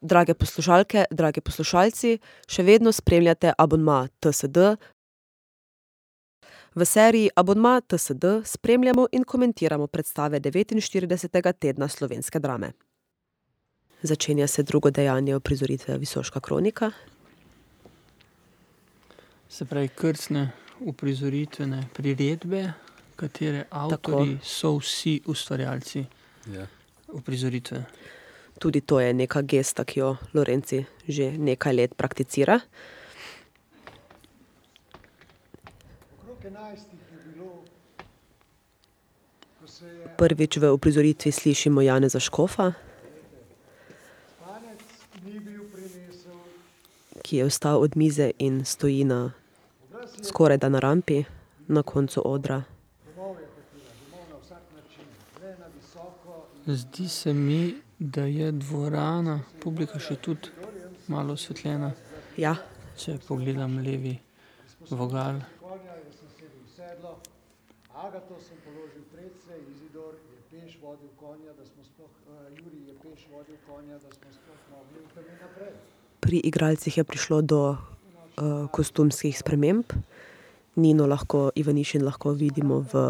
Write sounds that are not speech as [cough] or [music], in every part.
Drage poslušalke, dragi poslušalci, še vedno spremljate abonma TSD. V seriji Abonma TSD spremljamo in komentiramo predstave 49. tedna slovenske drame. Začenja se drugo dejanje uprizoritve Visoška kronika. Se pravi, krcne uprizoritvene priredbe, katere avtori Tako. so vsi ustvarjalci yeah. uprizoritve. Tudi to je neka gesta, ki jo Lorenci že nekaj let prakticira. Prvič v uprizoritvi slišimo Janeza Škofa, ki je vstal od mize in stoji na skoraj da na rampi na koncu odra. Zdi se mi, da je dvorana, publika še tudi malo osvetljena. Ja. Če pogledam levi vogal. Pri igralcih je prišlo do eh, kostumskih sprememb. Nino lahko, Ivanišin lahko vidimo v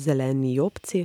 zeleni jopici.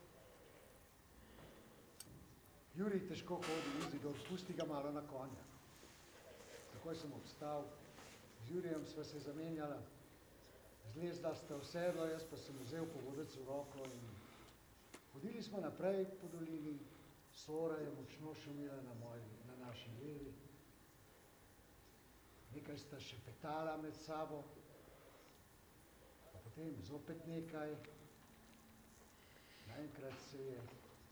Jurij težko hodi, Izidor, pusti ga malo na konja. Takoj sem obstal, z Jurijem sva se zamenjala, zlezda sta vsedlo, jaz pa sem vzel povodec v roko in hodili smo naprej po dolini, Sora je močno šumila na, moji, na naši levi, nekaj sta še petala med sabo, pa potem zopet nekaj, naenkrat se je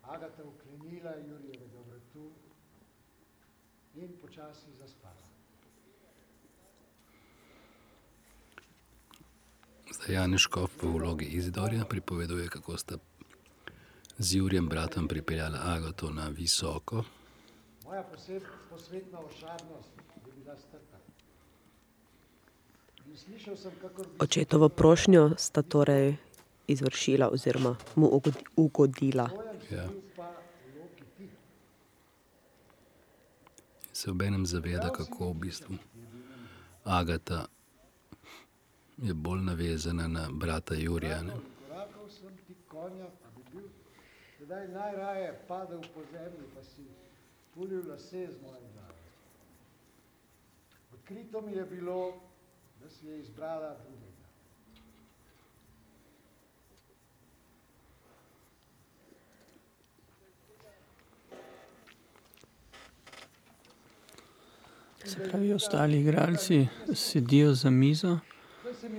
Agata uklenila Jurijevega vratu in počasi zaspala. Zdaj Janeš Škof v vlogi Izidorja pripoveduje, kako sta z Jurijem bratom pripeljala Agato na visoko. Moja poseb, posvetna ošarnost je bila strta. Očetovo prošnjo sta torej izvršila oziroma mu ugodila. Ja. Se obenem zaveda, kako v bistvu Agata je bolj navezana na brata Jurija. Ne? Zdaj najraje padel po zemlji, pa si pulil lase z mojim darom. Odkrito mi je bilo, da si je izbrala druge. Se pravi, ostali igralci sedijo za mizo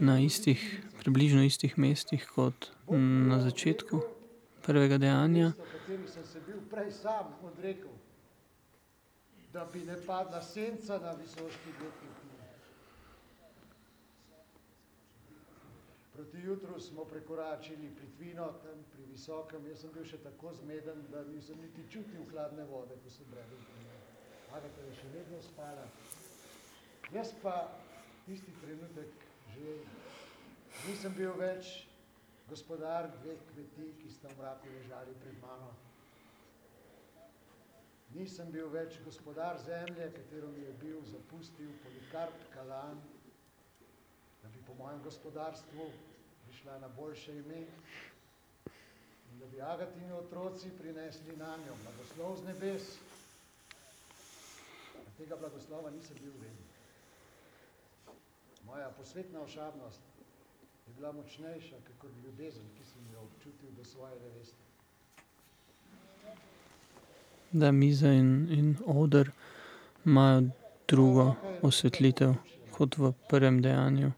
na istih, približno istih mestih kot na začetku prvega dejanja. Da bi ne padla senca na visoki detektiv. Proti jutru smo prekoračili plitvino tam pri visokem. Jaz sem bil še tako zmeden, da nisem niti čutil hladne vode, ko sem bral. Agata je še vedno spala. Jaz pa tisti trenutek že nisem bil več gospodar dveh kmetij, ki sta v mraku ležali pred mano. Nisem bil več gospodar zemlje, katero mi je bil zapustil Polikarp Kalan, da bi po mojem gospodarstvu prišla na boljše ime in da bi Agatini otroci prinesli na njo blagoslov z nebes tega blagoslova nisem bil vredni. Moja posvetna ošabnost je bila močnejša, kakor ljubezen, ki sem jo občutil do svoje neveste. Da miza in, in oder imajo drugo osvetlitev kot v prvem dejanju.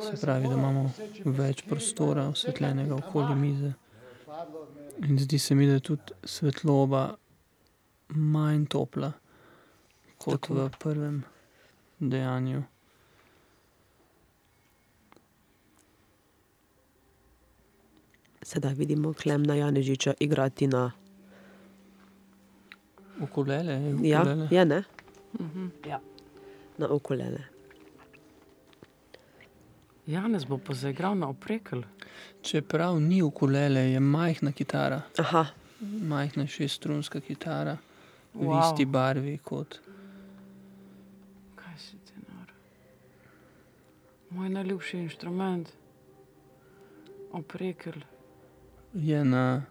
Se pravi, da imamo več prostora, osvetljenega okoli mize. In zdi se mi, da je tudi svetloba manj topla kot Tako. v prvem dejanju. Sedaj vidimo Klemna Janežiča igrati na. Ukulele, je Ja, ukulele. je ne? Mhm. Ja. Na ukulele. Janez bo pa zaigral na oprekel. Čeprav ni ukulele, je majhna kitara, Aha, majhna šeststrunska kitara, v Wow. isti barvi kot. Kaj si ti nor? Moj najljubši inštrument. Oprekel. Je na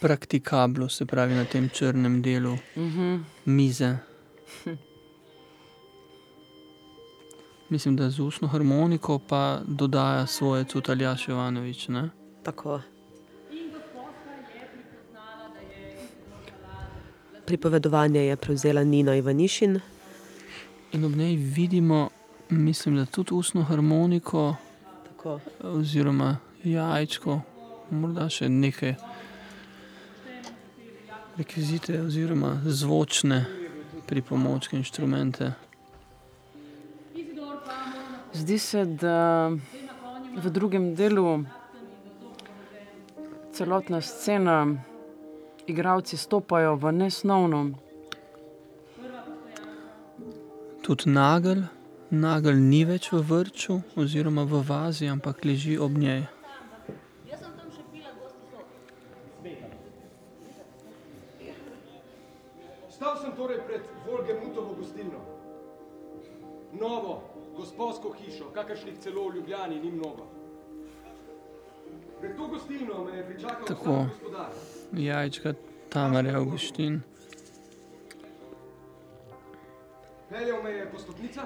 praktikablu, se pravi na tem črnem delu Mhm. mize. [laughs] Mislim, da z ustno harmoniko pa dodaja svoje Cutaljaš Jovanovič. Ne? tako. Pripovedovanje je prevzela Nina Ivanišin, In ob njej vidimo, mislim, da tudi ustno harmoniko, tako. oziroma jajčko, morda še neke rekvizite, oziroma zvočne pripomočke, inštrumente. Zdi se, da v drugem delu celotna scena, igravci stopajo v nesnovno. Tudi nagelj, nagelj ni več v vrču, oziroma v vazi, ampak leži ob njej. Stal sem torej pred Volgemutovo gostilno. Novo, gospodsko hišo, kakršnih celo v Ljubljani ni mnogo. Pred to gostilno me je pričakal Tako. gospodar. Jajčka Tamare Augustin. Peljal me je po stopnicah,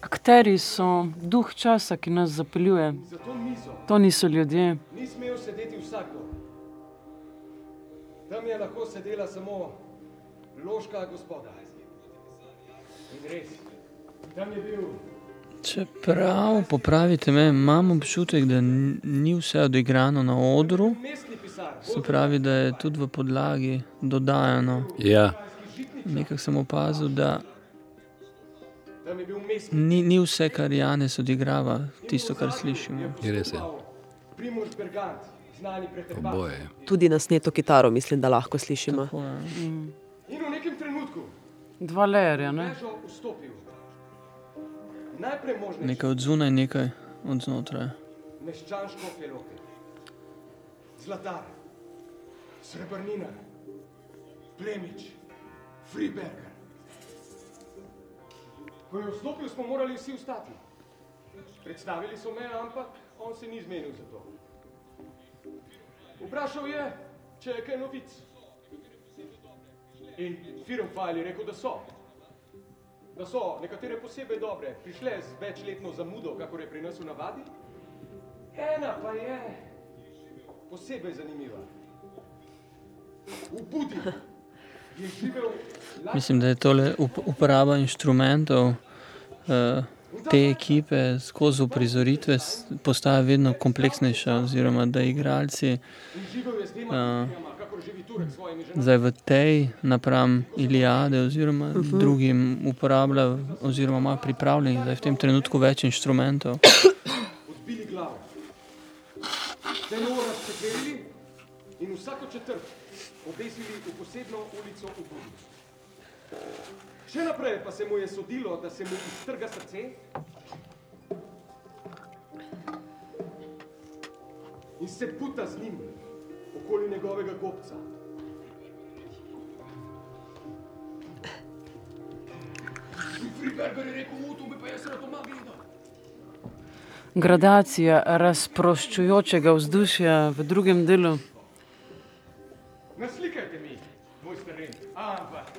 Akteri so duh časa, ki nas zapeljuje. za to niso ljudje. ni smel sedeti vsakdo. Tam je lahko sedela samo loška gospoda. In res, tam je bil Čeprav, popravite me, imam občutek, da ni vse odigrano na odru, se pravi, da je tudi v podlagi dodajano. Ja, Nekaj sem opazil, da ni, ni vse, kar Janes odigrava, tisto, kar slišimo. res je. Pretrpalec. Oboje. Tudi na sneto kitaro, mislim, da lahko slišimo. Tako, ja. In v nekem trenutku Dva lejerja, ne? Nekaj od zunaj, nekaj od znotraj. meščan škofje loke. Zlatar, srebrnina, plemič, Friberger. Ko je vstopil, smo morali vsi vstati. Predstavili so me, ampak on se ni zmenil za to. Vprašal je, če je kaj novic. In Firmfajl je rekel, da so. Da so nekatere posebej dobre, prišle z večletno zamudo, kako je pri nas v navadi. Ena pa je posebej zanimiva. V Budi je živel Mislim, da je tole up- uporaba inštrumentov te ekipe skozi uprizoritve postaja vedno kompleksnejša, oziroma da igralci ženami. zdaj v tej napram Iliade oziroma drugim uporablja oziroma ima pripravljenih zdaj v tem trenutku več inštrumentov. Odbili glavo. Tenor razčetverili in vsako četrt obesili v posebno ulico v Budi. Še naprej pa se mu je sodilo, da se mu iztrga srce in se puta z njim okoli njegovega gobca. Friberger je rekel, "U, to bi pa jaz rad doma gledal. Gradacija razproščujočega vzdušja v drugem delu. Naslikajte mi, mojster Rem. Ampak,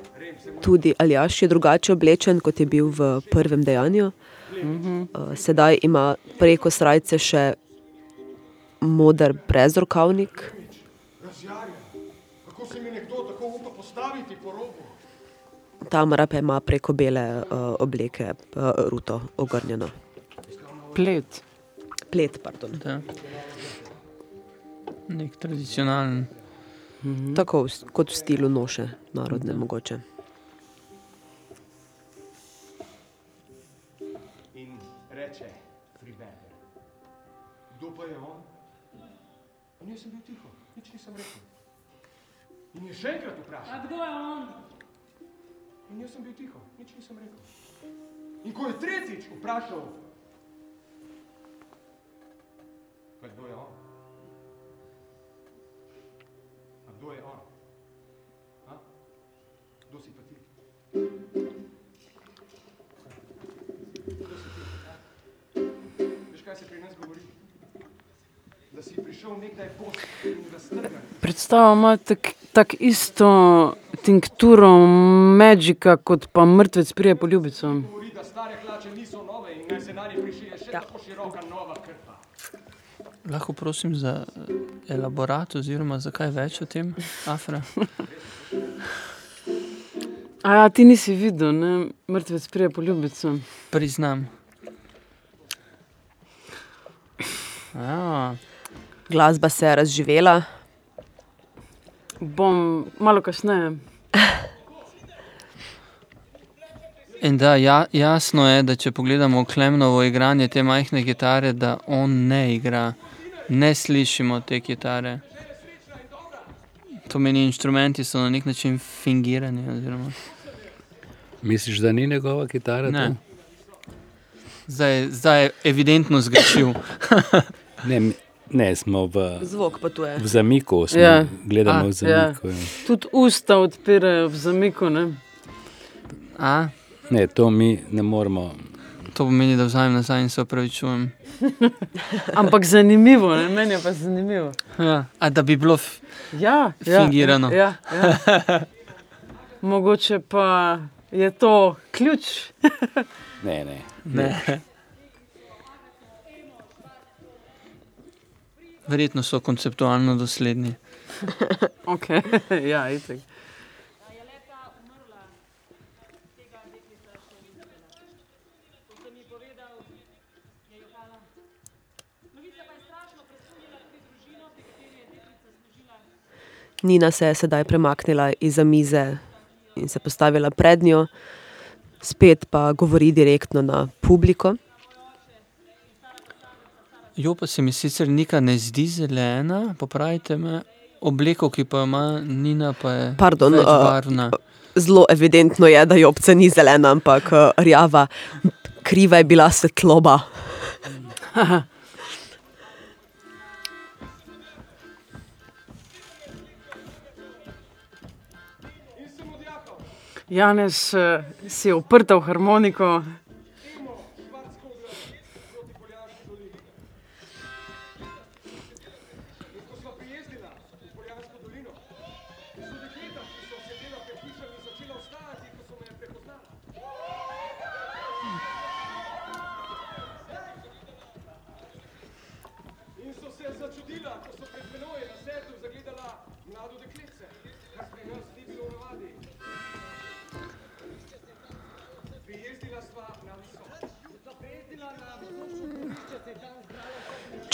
Tudi Aljaš je drugače oblečen, kot je bil v prvem dejanju. Uh, Sedaj ima preko srajce še moder brezrokavnik, razjarjen. Kako se mi nekdo tako upa postaviti po robu? Tamara pa ima preko bele uh, obleke uh, ruto ogrnjeno. Plet. Plet, pardon. Da. Nek tradicionalen Mhm. Tako kot v stilu noše, narodne mogoče. In jaz sem bil tiho, nič nisem rekel. In je še enkrat vprašal. kdo je on? In jaz sem bil tiho, nič nisem rekel. In ko je tretjič vprašal, pa kdo je on? A kdo je on? A? Kdo si pa ti? Kdo si ti? a? Veš, kaj se pri nas govori? Da si prišel nekdaj post in raztrgan. Predstava ima tako tak isto tinkturo magika, kot pa mrtvec prije po ljubico. Ja. tako široka nova krpa. Lahko prosim za eh, elaborat oziroma za kaj več o tem, Afra? A ja, ti nisi videl, ne? mrtvec prije po ljubico. Priznam. Ja, Glasba se je razživela, Bom malo kasneje. in da, ja, jasno je, da če pogledamo Klemnovo igranje te majhne kitare, da on ne igra, ne slišimo te kitare. To meni inštrumenti so na nek način fingirani. Oziroma. Misliš, da ni njegova kitara? Ne. to? Zdaj, zdaj je evidentno zgrešil. Ne, ne, smo v, zvok pa tu je. v zamiku, smo, Ja. gledamo A, v zamiku. Ja. Tudi usta odpirajo v zamiku. Ne? A, Ne, to mi ne moremo. to pomeni, da vzamem nazaj in se opravičujem. [laughs] Ampak zanimivo, ne? meni je pa zanimivo. Ja. A da bi bilo. Ja, ja, Fingirano. Ja, ja. Mogoče pa je to ključ. Ne, ne. Ne. Verjetno so konceptualno dosledni. [laughs] Okay. [laughs] ja, itek. Nina se je sedaj premaknila iz mize in se postavila pred njo, spet pa govori direktno na publiko. Jo pa se mi sicer nika ne zdi zelena, popravite me. Obleko, ki pa jo ima Nina, pa je Pardon, uh, večbarvna. Zelo evidentno je, da jopca ni zelena, ampak eh, rjava. Kriva je bila svetloba. [laughs] Janez uh, si je uprta v harmoniko.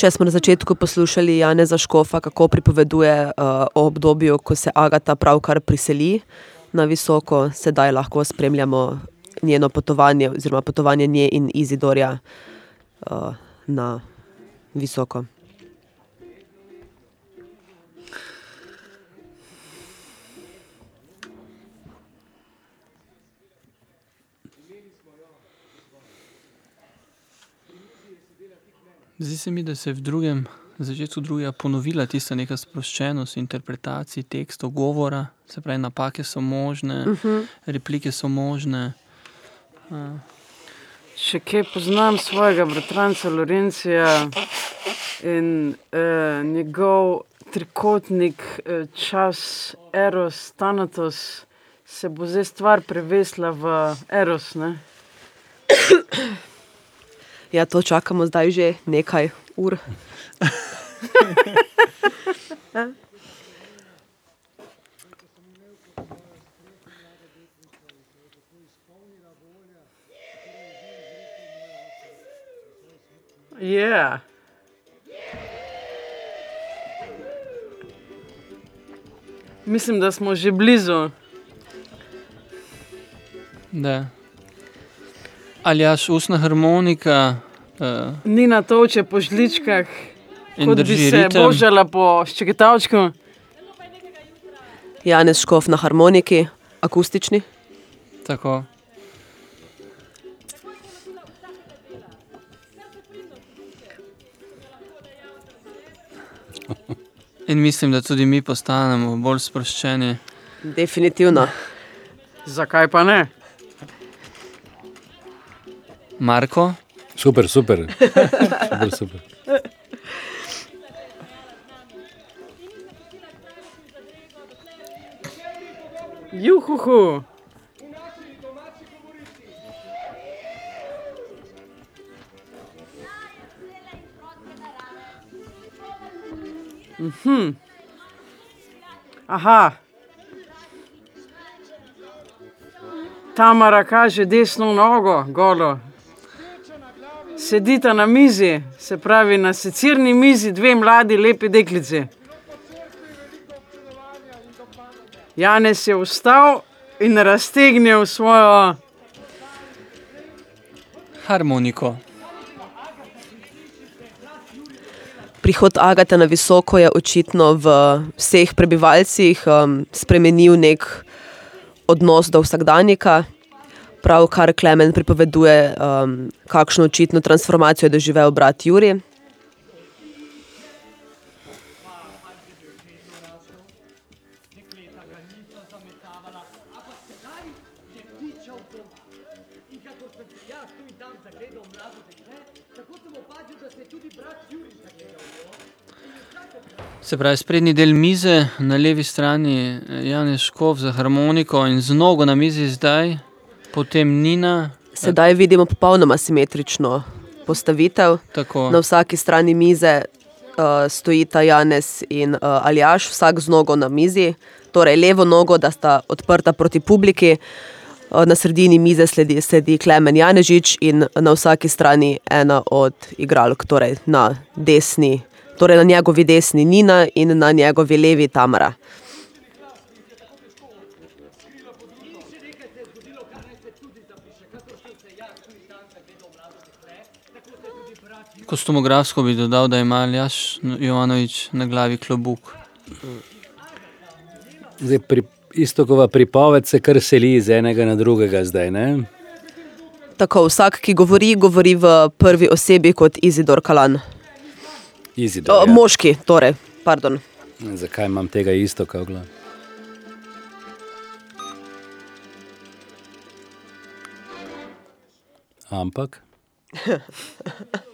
Če smo na začetku poslušali Janeza Škofa, kako pripoveduje uh, o obdobju, ko se Agata pravkar priseli na visoko, sedaj lahko spremljamo njeno potovanje, oziroma potovanje nje in Izidorja uh, na visoko. Zdi se mi, da se je v drugem, začetku drugega ponovila tista neka sproščenost interpretacij tekstov, govora, se pravi, napake so možne, uh -huh. replike so možne. Uh, Še kaj poznam svojega bratranca Lorencija in eh, njegov trikotnik, eh, čas, Eros, Thanatos, se bo zdaj stvar prevesla v Eros. Ne? Ja, to čakamo zdaj že nekaj ur. [laughs] Yeah. Mislim, da smo že blizu. Da. Ali jaš ustna harmonika uh, Nina toče po žličkah, in kot bi se ritem. božala po ščeketavčku. Janez Škof na harmoniki, akustični. Tako. In mislim, da tudi mi postanemo bolj sproščeni. Definitivno. Zakaj pa ne? Marko, Super, super. super, super. Juhuhu. Mhm. Aha. Tamara kaže desno nogo, golo. Sedita na mizi, se pravi na secirni mizi, dve mladi, lepi deklici. Janez je vstal in raztegnil svojo harmoniko. Prihod Agate na visoko je očitno v vseh prebivalcih um, spremenil nek odnos do vsakdanjika. Pravkar Klemen pripoveduje, um, kakšno očitno transformacijo je doživel brat Juri. Se pravi, sprednji del mize, na levi strani eh, Janez Škov za harmoniko in z nogo na mizi zdaj, potem Nina. Sedaj vidimo popolnoma simetrično postavitev. Tako. Na vsaki strani mize uh, stojita Janez in uh, Aljaš, vsak z nogo na mizi, torej levo nogo, da sta odprta proti publiki. Uh, Na sredini mize sledi, sledi Klemen Janežič in na vsaki strani ena od igralk, torej na desni, torej na njegovi desni Nina in na njegovi levi Tamara. Kostumografsko bi dodal, da ima Aljaš Jovanovič na glavi klobuk. Zdaj, pri, istokova pripoved se kar seli iz enega na drugega zdaj. Ne? Tako vsak, ki govori, govori v prvi osebi kot Izidor Kalan. Izidor, O, ja. moški, torej, pardon. Zakaj imam tega istoka v glavi? Ampak. [laughs]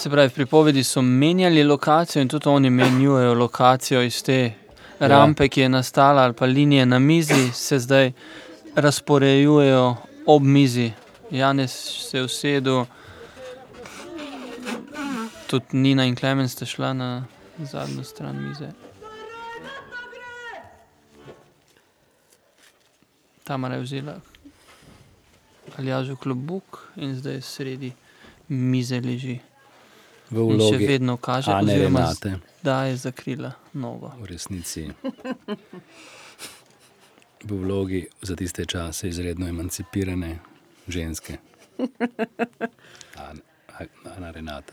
Se pravi, v pripovedi so menjali lokacijo in tudi oni menjujejo lokacijo iz te rampe, ki je nastala, ali pa linije na mizi, se zdaj razporejujejo ob mizi. Janez se je usedel, tudi Nina in Klemen sta šla na zadnjo stran mize. Tamara je vzela aljažu klobuk in zdaj sredi mize leži. V In še vlogi vedno kaže, Ane oziroma Renate, da je zakrila nogo. v resnici. V vlogi za tiste čase izredno emancipirane ženske. An, Ana Renata.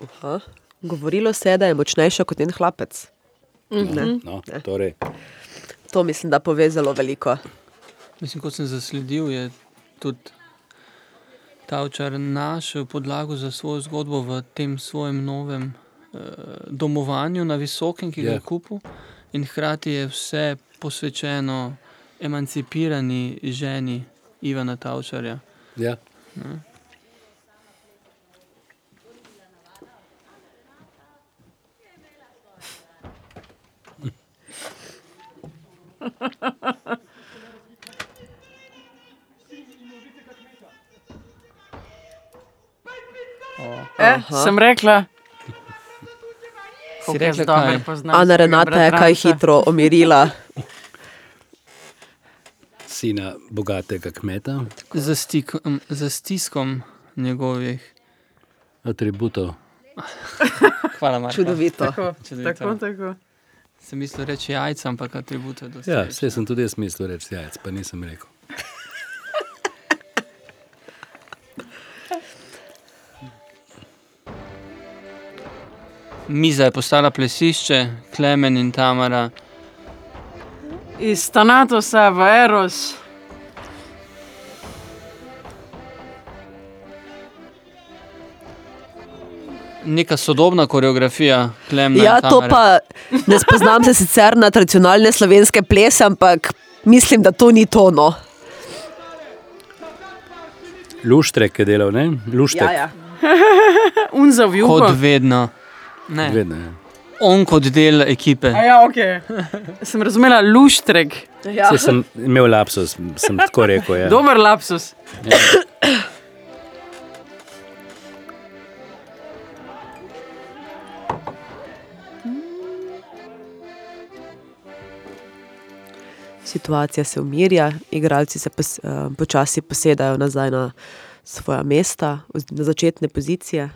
Aha. Govorilo se je, da je močnejša kot njen hlapec. No, no, torej, To mislim, da pove zelo veliko. Mislim, kot sem zasledil, je tudi Tavčar našel podlago za svojo zgodbo v tem svojem novem eh, domovanju na Visokem, ki ga Ja. je kupil, in hkrati je vse posvečeno emancipirani ženi Ivana Tavčarja. Ja. [laughs] Eh, sem rekla. Si rekla dobro kaj? poznam Ana Renata je kaj hitro omirila. Sina bogatega kmeta, Za, stikom, za stiskom njegovih. atributov. [laughs] Hvala, Marko. Čudovito. Tako, Čudovito. tako, tako. Sem mislil reči jajca, ampak atribute je dosti. Ja, vse sem tudi jaz mislil reči jajec, pa nisem rekel. Miza je postala plesišče, Klemen in Tamara. Iz Tanatosa v Eros. Neka sodobna koreografija, Klemen. Ja, to pa ne spoznam se sicer na tradicionalne slovenske plese, ampak mislim, da to ni tono. Luštrek je delal, ne? Luštrek. Ja, ja. [laughs] Un za vjugo. Kot vedno. Ne, Vedno, ja. on kot del ekipe. A ja, ok. [laughs] Sem razumela luštrek. Ja. Saj sem imel lapsus, sem tako rekel. Ja. Dober lapsus. Situacija se umirja, igralci se pos, uh, počasi posedajo nazaj na svoja mesta, na začetne pozicije.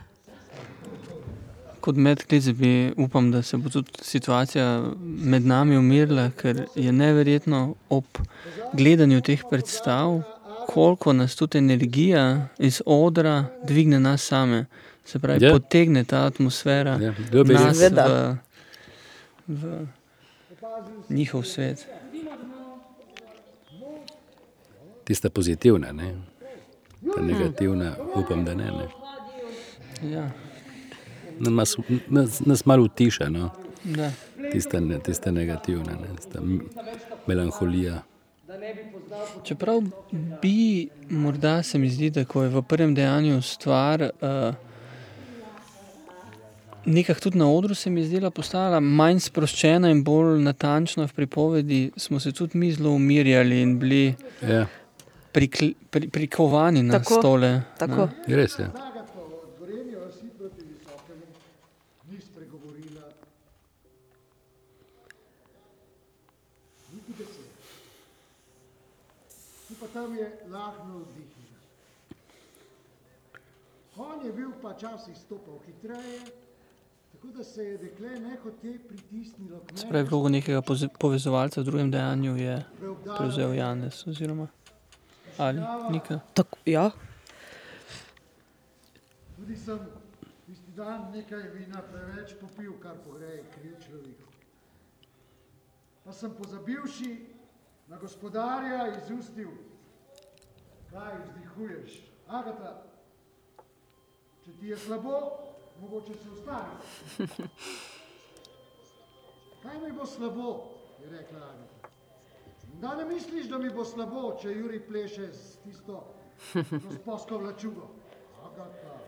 Kot medklic bi upam, da se bo tudi situacija med nami umirila, ker je neverjetno ob gledanju teh predstav, koliko nas tudi energija iz odra dvigne nas same. Se pravi, Ja. yeah. potegne ta atmosfera Ja, kdo bi nas rekel? Seveda. v, v njihov svet. Tista pozitivna, ne? Ta negativna, upam, da ne. ne. Ja, Nas, nas, nas malo utiša, no? da. tista, ne, tista negativna, ne? tista m- melanholija. Čeprav bi, morda se mi zdi, da ko je v prvem dejanju stvar uh, nekako tudi na odru, se mi je zdela postala manj sproščena in bolj natančna v pripovedi, smo se tudi mi zelo umirjali in bili Ja, prikl, pri, prikovani na Tako, stole. Tako. je res je. Gorenje vasi proti visokemu ni spregovorila niti besede. Tu pa tam je lahno vdihnila. Konj je bil pa časih stopal hitreje, tako da se je dekle nehote pritisnilo k Se pravi, vlogo nekega povezovalca v drugem dejanju je prevzel Janez oziroma ali Nika. Tako, ja. Tudi sem tisti dan nekaj vina preveč popil, kar pogreje kriv človeku. Pa sem pozabivši na gospodarja izustil, kaj vzdihuješ. Agata, če ti je slabo, mogoče se ustavi. [laughs] Kaj mi bo slabo, je rekla Agata. Da ne misliš, da mi bo slabo, če Juri pleše s tisto gospodsko vlačugo. Agata.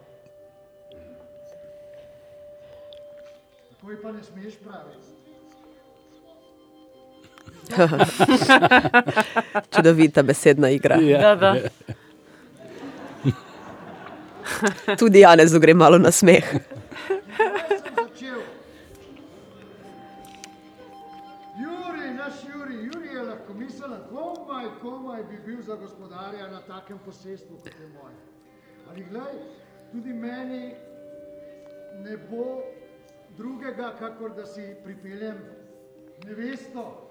Tako ji pa ne smeš praviti. [laughs] Čudovita besedna igra. Da, da. [laughs] Tudi Janezu gre malo na smeh. sem začel. Juri, naš Juri, Juri je lahko mislila, komaj, komaj bi bil za gospodarja na takem posestvu kot je moj. Ali glej, tudi meni ne bo drugega, kakor da si pripeljem nevesto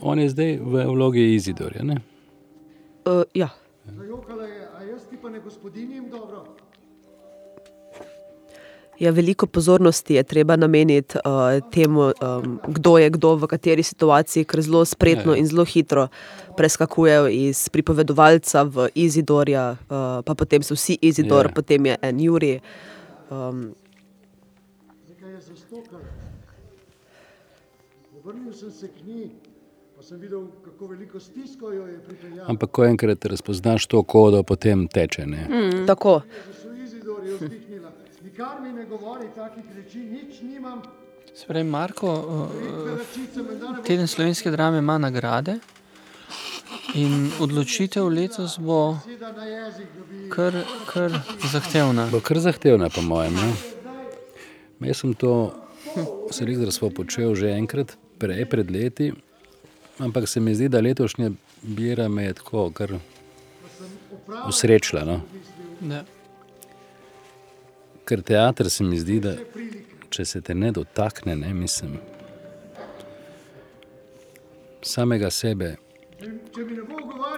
On je zdaj v vlogi Izidorja. Ne? Uh, ja. zajokala je, a jaz ti pa ne gospodinjim dobro. Ja, veliko pozornosti je treba nameniti uh, temu, um, kdo je kdo v kateri situaciji, ker zelo spretno Ja, ja. in zelo hitro preskakujejo iz pripovedovalca v Izidorja, uh, pa potem so vsi Izidor, Ja. potem je en Juri. Um, Nekaj je zastokala. Obrnil sem se k njej, pa sem videl, kako veliko stisko jo je pripeljal. Ampak, ko enkrat razpoznaš to kodo, potem teče. Ne? Mm. Tako. Nikar mi ne govori takih reči, nič nimam. Sprej, Marko, uh, teden slovenske drame ima nagrade in odločitev letos bo da kar, kar zahtevna. Bo kar zahtevna, po mojem. Ne? Jaz sem to selektorstvo počel že enkrat, prej, pred leti, ampak se mi zdi, da letošnja bira me je tako kar usrečila. No? Da. Ker teater se mi zdi, da če se te ne dotakne, ne mislim. Samega sebe ne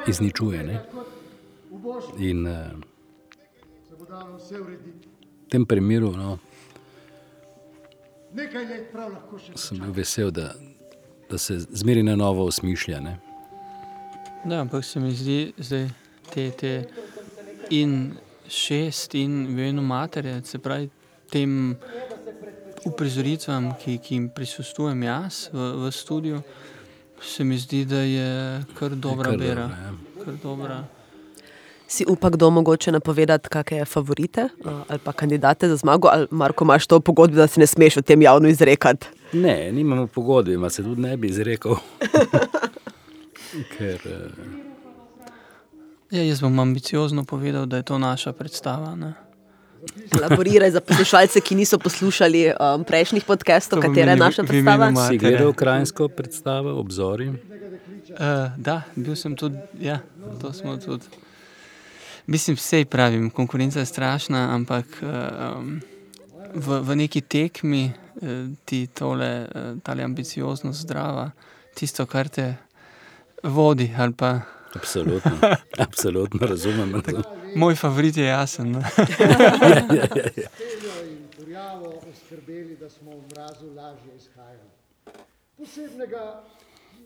izničuje. Ne? In uh, v tem primeru no, sem bil vesel, da, da se zmeri na novo osmišlja. Ne? Da, ampak se mi zdi, da te, te in šest in v eno materje, se pravi tem uprizoritvam, ki, ki jim prisustujem jaz v, v studiu, se mi zdi, da je kar dobra kar bera. dobra, ja. Kar dobra. Si upa kdo mogoče napovedati, kakšne favorite uh, ali pa kandidate za zmago, ali Marko imaš to pogodbo, da se ne smeš o tem javno izrekati? Ne, nimamo pogodbe, ima se tudi ne bi izrekel. [laughs] Ker uh, Ja, jaz bom ambiciozno povedal, da je to naša predstava. Ne? Elaboriraj za poslušalce, ki niso poslušali um, prejšnjih podcastov, To v katera je naša predstava. Si gledal krajinsko predstavo, obzori. Uh, da, bil sem tudi, ja, to smo tudi. Mislim, vse pravim, konkurenca je strašna, ampak uh, um, v, v neki tekmi uh, ti tole, uh, tale ambicioznost zdrava, tisto, kar te vodi. ali Pa, Absolutno, absolutno razumem. [laughs] razumem. moj favorit je jasen. ne. [laughs] Peljo in kurjavo oskrbeli, da smo v mrazu lažje izhajali. Posebnega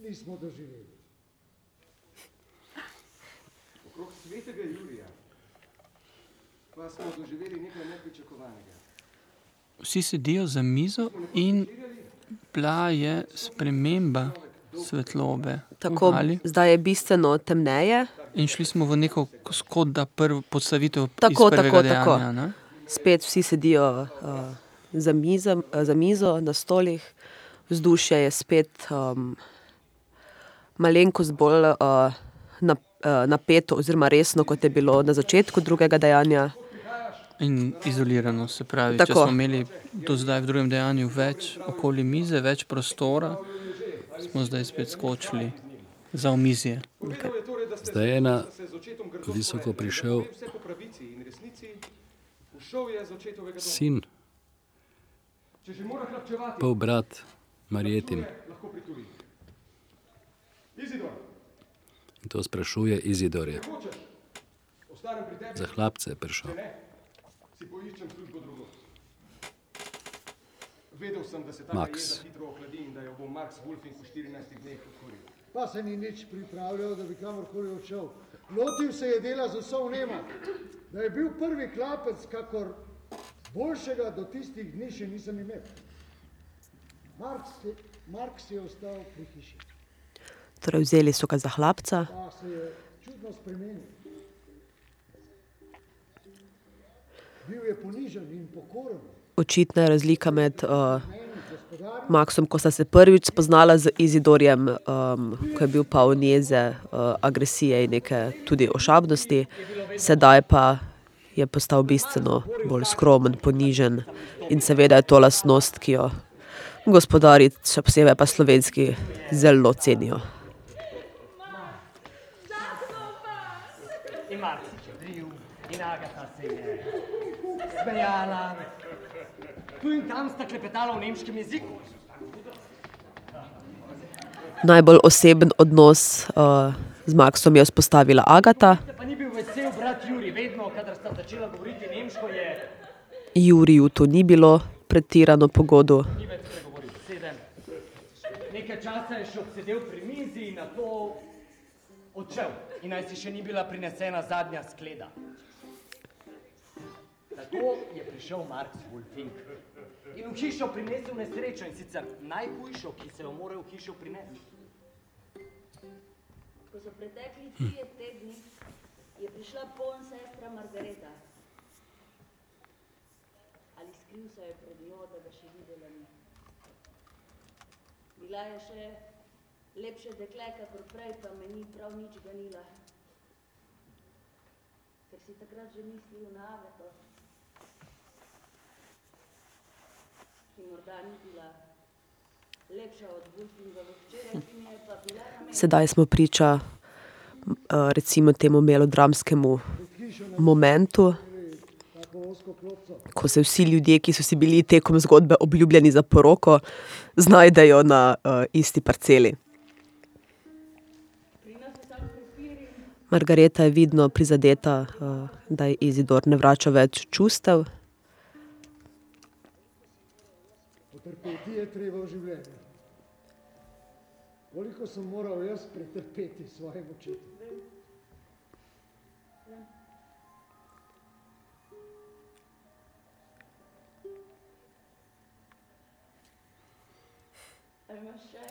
nismo doživeli. Okrog svetega Jurija pa smo doživeli nekaj nepričakovanega. Vsi sedijo za mizo in bila je sprememba svetlobe. Tako, Ali? zdaj je bistveno temneje, In šli smo v neko kot da prvo podstavitev Tako, tako, dejanja. tako. ne? spet vsi sedijo uh, za, mizo, uh, za mizo, na stolih, vzdušje je spet um, malenkost bolj uh, nap, uh, napeto, oziroma resno, kot je bilo na začetku drugega dejanja. In izolirano, se pravi, Tako. če smo imeli do zdaj v drugem dejanju več okoli mize, več prostora, smo zdaj spet skočili za omizje. Ste Zdaj je na visoko prišel da ve vse po pravici in resnici. Ušel je z očetovega doma. sin, pol brat Marjetin. In to sprašuje Izidorje. Za hlapce je prišel. Poiščem službo drugo. Vedel sem, da se ta Max. jeza hitro ohladi in da jo bo Max Wolfing v 14 dneh odkuril. Pa se ni nič pripravljal, da bi kamorkoli odšel. Lotil se je dela z vso vnema. Da je bil prvi klapec, kakor boljšega do tistih dni še nisem imel. Marks je, Marks je ostal pri hiši, Torej, vzeli so ga za hlapca, pa se je čudno spremenil. Očitna je razlika med uh, Maksom, ko sta se prvič spoznala z Izidorjem, um, ko je bil poln jeze, uh, agresije in neke tudi ošabnosti, sedaj pa je postal bistveno bolj skromen, ponižen in seveda je to lastnost, ki jo gospodari, še posebej pa slovenski, zelo cenijo. In Marko je bil, in Agata se je smejala. Tu in tam sta klepetala v nemškem jeziku. Najbolj oseben odnos uh, z Maksom je vzpostavila Agata. Pa ni bil vesel brat Juri, vedno, kadar sta začela govoriti nemško, je Juriju to ni bilo pretirano pogodu. Nekaj časa je še obsedel pri mizi in na to odšel. In naj si še ni bila prinesena zadnja skleda. Tako je prišel Marks Wolfing. In v hišo prinesel nesrečo in sicer najhujšo, ki se jo mora v hišo prinesti. Ko so pretekli trije tedni, je prišla poln sestra Margareta. Ali skril se je pred njo, da ga še videla ni. Bila je še lepše dekle, kakor prej, pa me ni prav nič ganila. Ker si takrat že mislil na Agato, ki morda ni bila lepša od Gulfingove hčere, ki mi je pa bila namen. Sedaj smo priča recimo temu melodramskemu momentu, ko se vsi ljudje, ki so si bili tekom zgodbe obljubljeni za poroko, znajdejo na isti parceli. Margareta je vidno prizadeta, da ji Izidor ne vrača več čustev. Potrpeti je treba v življenju. Koliko sem moral jaz pretrpeti svojim očetom? A imaš še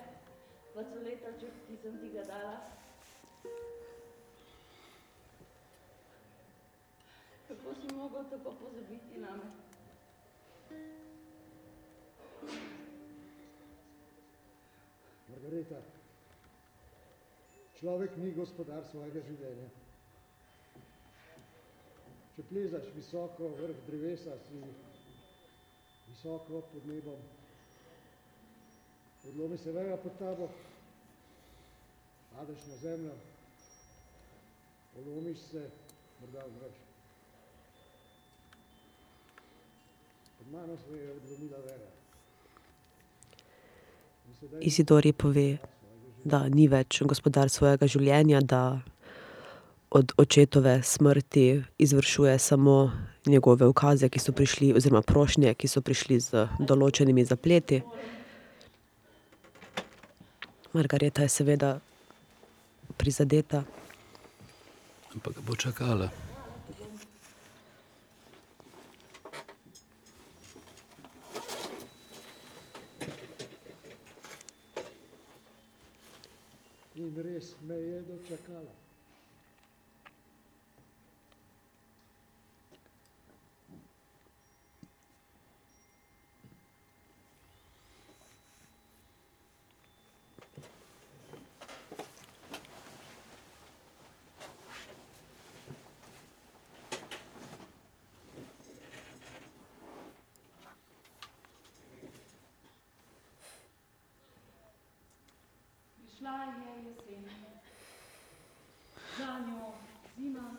pacoleta, ki sem ti ga dala? Kako si mogel tako pozabiti name? Margareta, človek ni gospodar svojega življenja. Če plezaš visoko vrh drevesa, si visoko pod nebom, odlomi se veja pod tabo, padeš na zemljo, polomiš se, morda umreš. Pod mano se je odlomila veja. In sedaj Izidor ji pove, da ni več gospodar svojega življenja, da od očetove smrti izvršuje samo njegove ukaze, ki so prišli, oziroma prošnje, ki so prišli z določenimi zapleti. Margareta je seveda prizadeta. Ampak ga bo čakala. In res me je dočakala. Prišla je jesen. Za njo zima.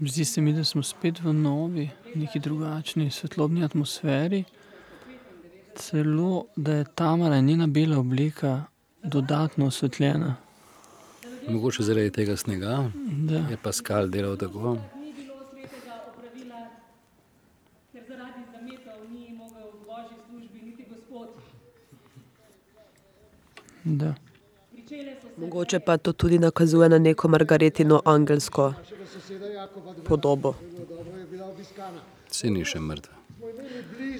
Zdi se mi, da smo spet v novi, neki drugačni svetlobni atmosferi. Celo, da je Tamara njena bela oblika dodatno osvetljena. Mogoče zaradi tega snega, Da. je Pascal delal tako. Ni bilo svetega opravila, ker zaradi zametov ni mogel v božji službi niti gospod. Da. Se Mogoče pa to tudi nakazuje na neko Margaretino angelsko podobo. Saj ni še mrtev.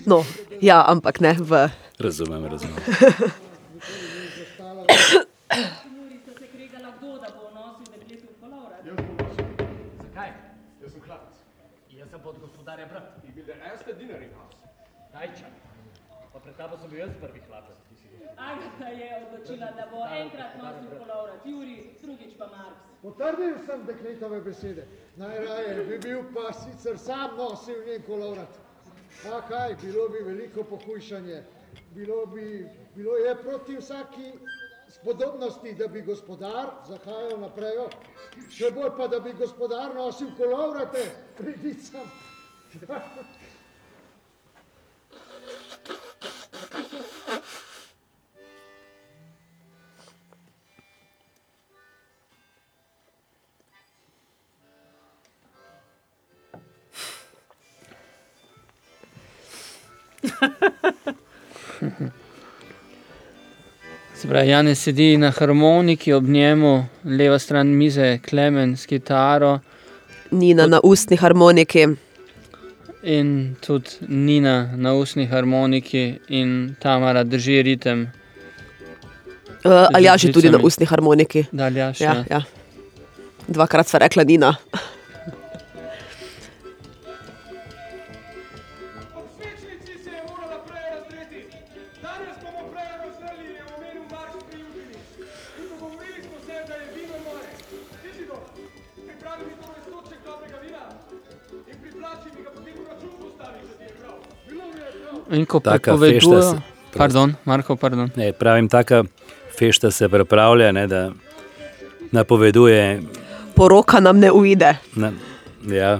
No, ja, ampak ne v Razumem, razumem. zastala Muri sta se kregala, kdo da bo nosil dekletu v kolovrat. Zakaj? Jaz sem hlapec. Jaz sem pod gospodarja brat. Ich bin der erste Diener im Haus. Dajča. Pa pred tabo sem bil jaz prvi hlapec. Agata je odločila, da bo enkrat nosil kolovrat, Juri, drugič pa Marks. Potrdil sem dekletove besede. Najraje bi bil pa sicer sam nosil njen kolovrat. A kaj, bilo bi veliko pohujšanje. Bilo, bi, bilo je proti vsaki spodobnosti, da bi gospodar zahajal naprej. Še bolj pa, da bi gospodar nosil kolovrate pridicam. Pravi, Janez sedi na harmoniki, ob njemu leva stran mize, Klemen s kitaro Nina na ustni harmoniki. in tudi Nina na usni harmoniki in Tamara drži ritem. Uh, ali ja, že tudi na ustni harmoniki. Da, Aljaš, Ja, ja. ja. Dvakrat sva rekla Nina. In ko prepovedujejo, pardon, Marko, pardon. Ne, pravim, taka fešta se pripravlja, ne, da napoveduje. Poroka nam ne uide. Na, ja,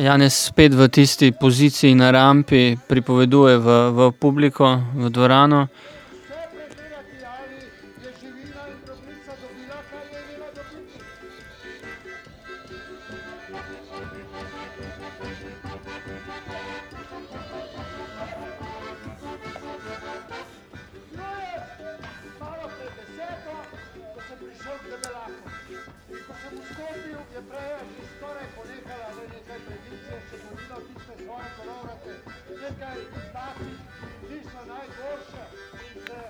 Janez spet v tisti poziciji na rampi pripoveduje v, v publiko, v dvorano. No ko sem prišel k debelaku. In ko sem vstopil, je prej že skoraj ponehala Nekaj takih, ki so najboljše in se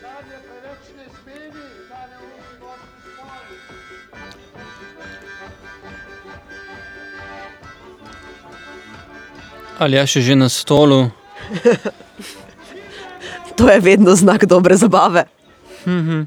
zadnje preveč ne zmeni, da ne uči gorski spori. Aljaš je že na stolu. [laughs] To je vedno znak dobre zabave. Pijana,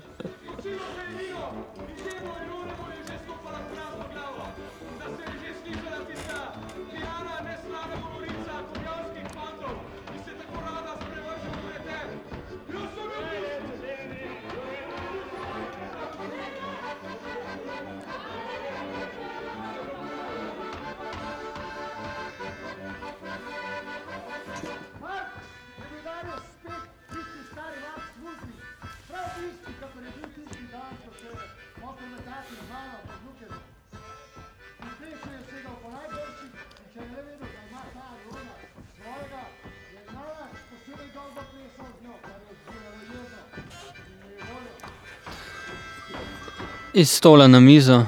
iz stola na mizo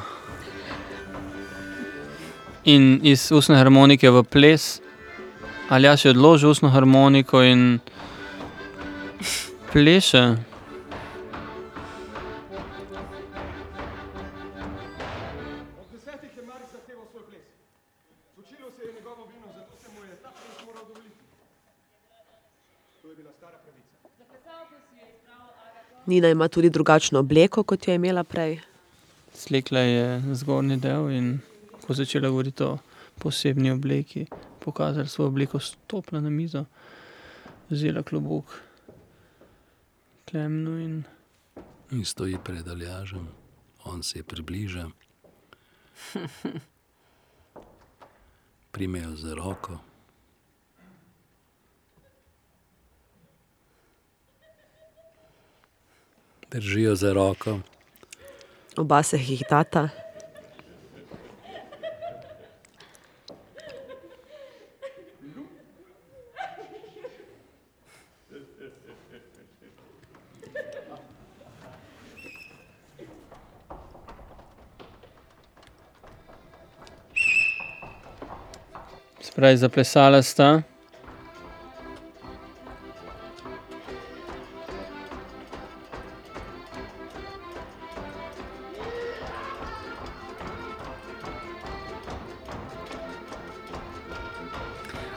in iz ustne harmonike v ples. Aljaš je odložil ustno harmoniko in pleše. Nina ima tudi drugačno obleko, kot jo je imela prej. Slekla je zgornji del in ko začela govoriti o posebni obleki, pokazala svojo obliko, stopila na mizo, vzela klobuk Klemnu in in stoji pred Aljažem, on se je približa. [laughs] Primejo za roko. Držijo za roko. Oba se hihitata. spravi zaplesala sta.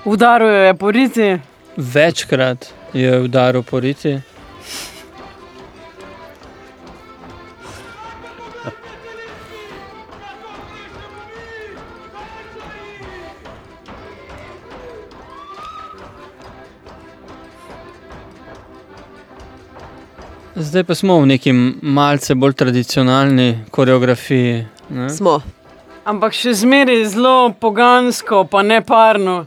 Udaril je po riti, Večkrat je udaril po riti. Zdaj pa smo v neki malce bolj tradicionalni koreografiji. Ne? Smo. ampak še zmeraj zelo pogansko, pa ne parno.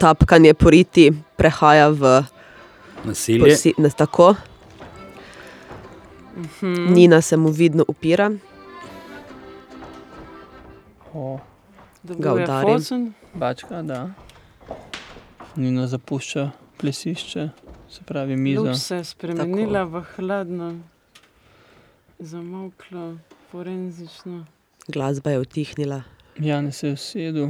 tapkanje po riti prehaja v Nasilje. posi, ne, tako. Nina se mu vidno upira, O, Ga udari. bačka, da. Nina zapušča plesišče, se pravi mizo. Luč se je spremenila v hladno, zamoklo, forenzično. glasba je utihnila. Jan se je usedel.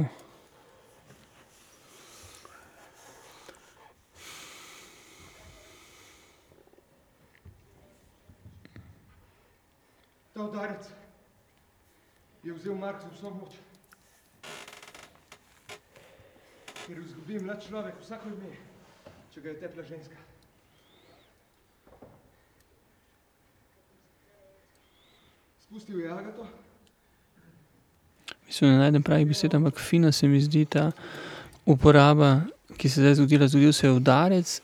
Ta udarec je vzel Mark z vso moč. Ker izgubi mlad človek vsako ime, če ga je tepla ženska. Spustil je Agato, Mislim, da ne najdem pravih besed, ampak fina se mi zdi ta uporaba, ki se je zdaj zgodila. Zgodil se je udarec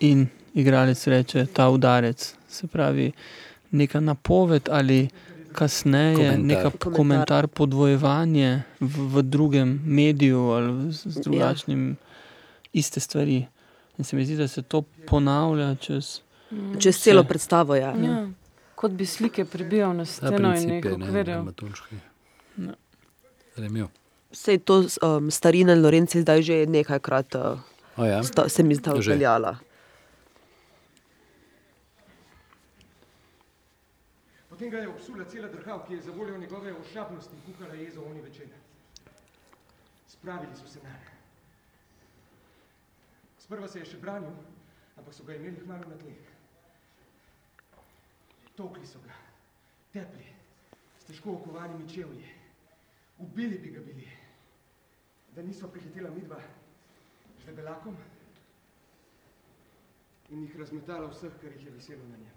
in igralec reče ta udarec. Se pravi, neka napoved ali kasneje Komentar. neka Komentar. komentar, podvojevanje v, v drugem mediju ali z, z drugačnim iste stvari. In se mi zdi, da se to ponavlja čez. Čez celo predstavo je. Ja. Kot bi slike pribijal na steno in jih je ne, dramaturški. Ja. Sej to um, starina Lorenci zdaj že nekajkrat uh, O ja. sta, se mi zdaj Že. upeljala. Potem ga je obsula cela drhal, ki je za voljo njegove ošapnosti kuhala jezo oni večer. Spravili so se na Sprva se je še branil, ampak so ga imeli hmalo na tleh. Tokli so ga, tepli, s težko okovanimi čevlji. Ubili bi ga bili, da niso prihitela midva z debelakom in jih razmetala vseh, kar jih je veselo na njem.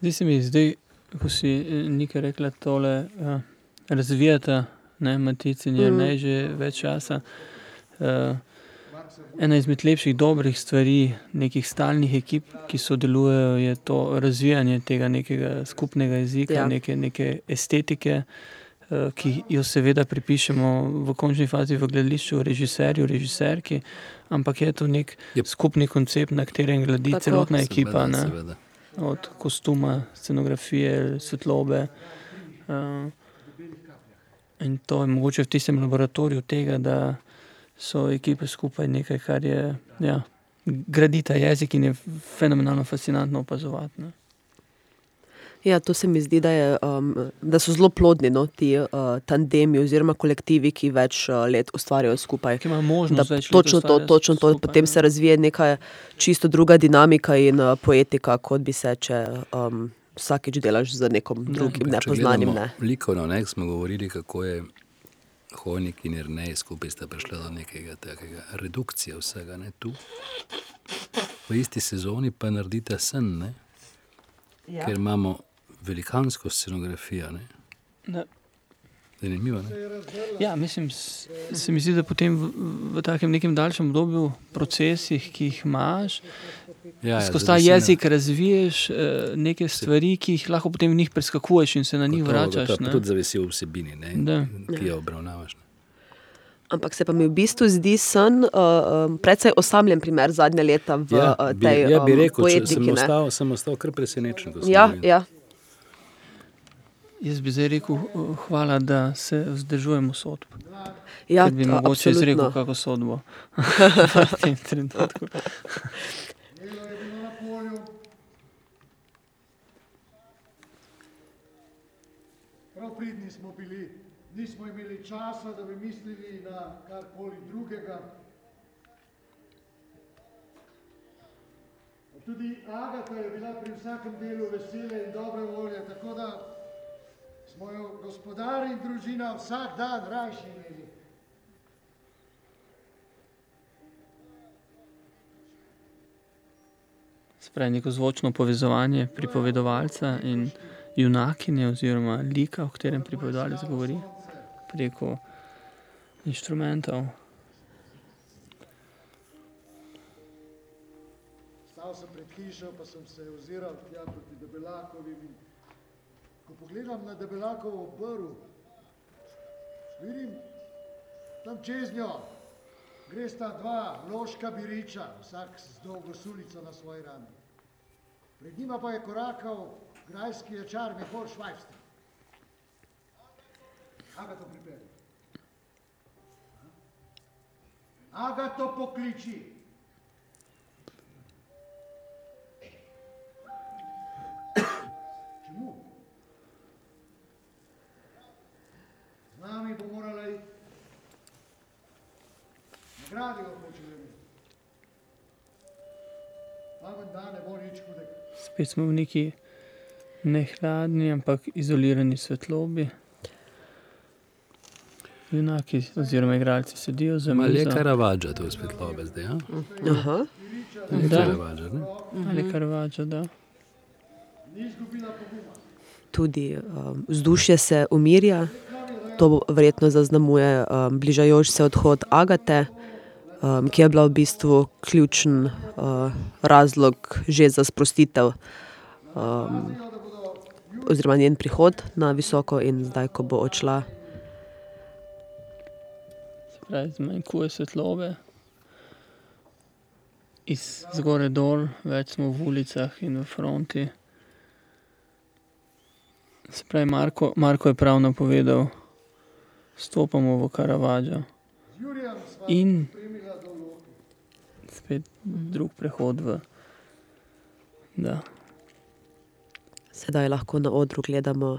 Zdi se mi, zdaj, ko si eh, nekaj rekla, tole uh, razvijata, ne, Matic in je Mhm. ne že več časa. Uh, ena izmed lepših, dobrih stvari nekih stalnih ekip, ki sodelujejo, je to razvijanje tega nekega skupnega jezika, Ja. neke, neke estetike, uh, ki jo seveda pripišemo v končni fazi v gledališču režiserju, režiserki, ampak je to nek Jep. skupni koncept, na katerem Tako. celotna ekipa. Seveda, ne seveda. Od kostuma, scenografije, svetlobe. Uh, in to je mogoče v tistem laboratoriju tega, da so ekipe skupaj nekaj, kar je, ja, gradi ta jezik in je fenomenalno fascinantno opazovati. Ne. Ja, to se mi zdi, da, je, um, da so zelo plodni no, ti uh, tandemi oziroma kolektivi, ki več uh, let ustvarjajo skupaj. Ki ima Da, možnost več let točno to, točno to. skupaj, Potem ne. se razvije neka čisto druga dinamika in uh, poetika, kot bi se, če um, vsakeč delaš z nekom drugim, Če nepoznanim. Ne. Likovno, ne, smo govorili, kako je Hojnik in Ernej skupaj sta prišla do nekega takega redukcije vsega. Ne, tu. V isti sezoni pa naredite sen, ne, ja. ker imamo velikansko scenografijo. Ne. Da. Zanimivo. Ne? Ja, mislim, se mi zdi, da potem v, v takem nekem daljšem obdobju, procesih, ki jih imaš, Ja, ja, skozi ta na- jezik razviješ eh, neke stvari, ki jih lahko potem v njih preskakuješ in se na njih gotovo, vračaš. gotovo, ne. Tudi zavisi v vsebini, ne, Da. ki jo obravnavaš. Ne. Ampak se pa mi v bistvu zdi sen uh, um, precej osamljen primer zadnje leta v Ja, bi, tej ja, bi um, rekel, če sem poetiki. ne. ostal, sem ostal kar presenečen. sem Ja, ja. Jaz bi zdaj rekel, eh, hvala, da se vzdržujemo sodb. ja Ker bi to mogoče izrekel absolutno. kako sodbo. [laughs] v tem trenutku. Prav pridni smo bili, nismo imeli časa, da bi mislili na karkoli drugega. Tudi Agata je bila pri vsakem delu vesele in dobre volje, tako da smo jo gospodar in družina vsak dan rajši imeli. Spravi neko zvočno povezovanje pripovedovalca in junakinje oziroma lika, o katerem pripovedovalec govori, preko inštrumentov. Stal sem pred hišo, pa sem se oziral tja proti Debelakovim. In ko pogledam na Debelakovo brv, vidim Tam čez njo gresta dva loška biriča, vsak z dolgo sulico na svoji rami. Pred njima pa je korakal grajski ječar Mihor Švajster. Aga to pripelje. Aga to pokliči. Nagradi ga hoče da hudega. Spet smo v neki ne hladni, ampak izolirani svetlobi. Junaki oziroma igralci sedijo za Malo je mizo. karavadža to svetlobe zdaj, ja? Aha. Je Da. karavadža, ne? Ali Caravaggio, da. Ni izgubila poguma. Tudi um, vzdušje se umirja, to bo verjetno zaznamuje um, bližajoč se odhod Agate, ki je bila v bistvu ključen uh, razlog že za sprostitev um, oziroma njen prihod na visoko in zdaj, ko bo odšla. Zmanjkuje svetlobe. Iz zgore dol, več smo v ulicah in v fronti. Se pravi, Marko, Marko je prav napovedal, stopamo v Caravaggio. In spet drug prehod v. Da. Sedaj lahko na odru gledamo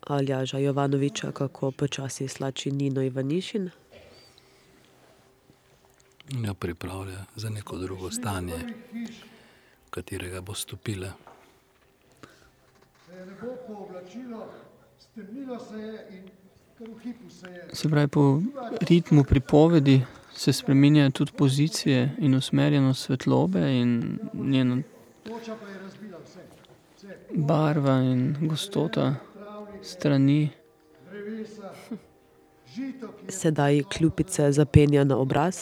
Aljaža Jovanoviča, kako počasi slači Nino Ivanišin. Jo pripravlja za neko drugo stanje, v katerega bo stopila. Se je nebo pooblačilo, stemnilo se je in se je. Se pravi, po ritmu pripovedi se spremenjajo tudi pozicije in usmerjenost svetlobe in njena Toča pa je razbila vse. Vse. barva in gostota strani. Je Sedaj kljupice zapenja na obraz,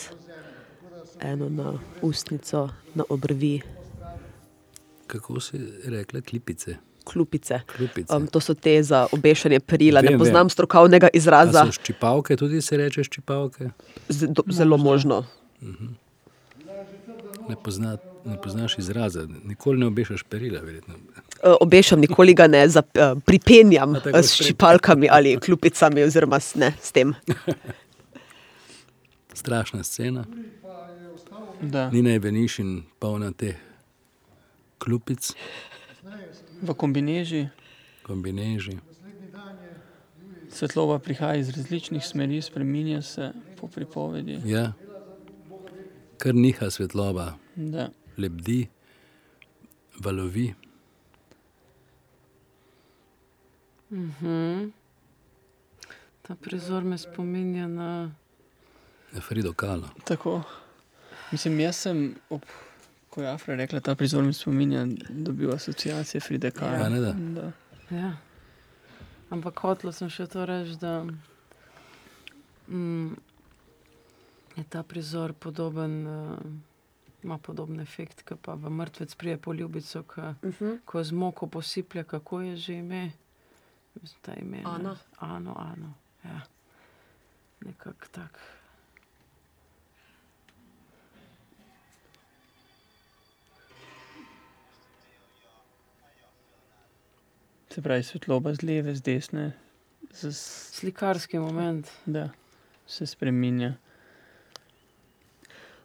eno na ustnico, na obrvi, Kako si rekla, klipice? Kljupice. Kljupice. Um, to so te za obešanje perila. Ne Vem, poznam vem. strokovnega A izraza, so ščipavke, tudi se reče ščipavke? Z, do, zelo možno. Ne, pozna, ne poznaš izraza, nikoli ne obešaš perila, verjetno. Uh, obešam, nikoli ga ne zap, uh, pripenjam A tako uh, s ščipalkami ali klupicami, oziroma s, ne, s tem. [laughs] Strašna scena. Da. Nina je venišin, polna teh klupic, V kombineži kombineži. svetloba prihaja iz različnih smeri, spremenja se po pripovedi. Ja, kar niha svetloba, Da. lebdi, valovi. Mhm. Ta prizor me spominja na na Frido Kalo. Tako. Mislim, jaz sem, ob, ko je Afra rekla, ta prizor mi spominja, dobil asociacije Fride Kahlo. Ja, ne da. da. Ja. Ampak hotel sem še to reči, da mm, je ta prizor podoben, uh, ima podoben efekt, kot pa v mrtvec prije po ljubico, ki uh -huh. ko z moko posiplja, kako je že ime. Mislim, ta ime. Ana. Ano, ano. Ja. Nekako tak. Se pravi, svetloba z leve, z desne, z, Slikarski moment. da se spremenja.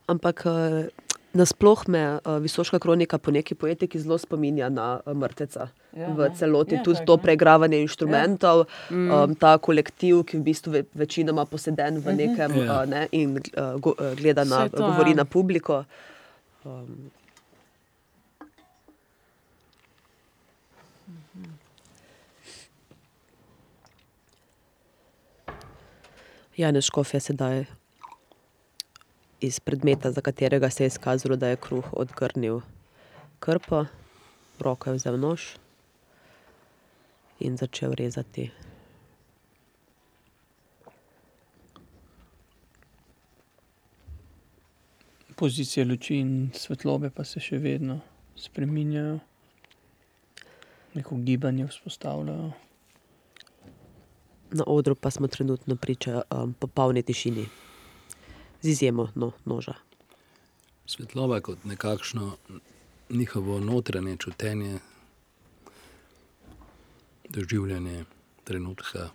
Ampak uh, nasploh me uh, Visoška kronika po neki poetiki zelo spominja na uh, mrteca. Ja, v celoti, Je tudi to ne. preigravanje inštrumentov, Mm. um, ta kolektiv, ki v bistvu ve, večinoma poseden v nekem Ja. uh, ne, in uh, go, gleda na, to, govori ja. na publiko. Um, Janez Škof je sedaj iz predmeta, za katerega se je izkazalo, da je kruh odgrnil krpo, v roko je vzel nož in začel rezati. Pozicije luči in svetlobe pa se še vedno spreminjajo, neko gibanje vzpostavljajo. Na odru pa smo trenutno priča popolni tišini. Z izjemo, no, moža. Svetloba kot nekakšno njihovo notranje čutenje, doživljanje trenutka.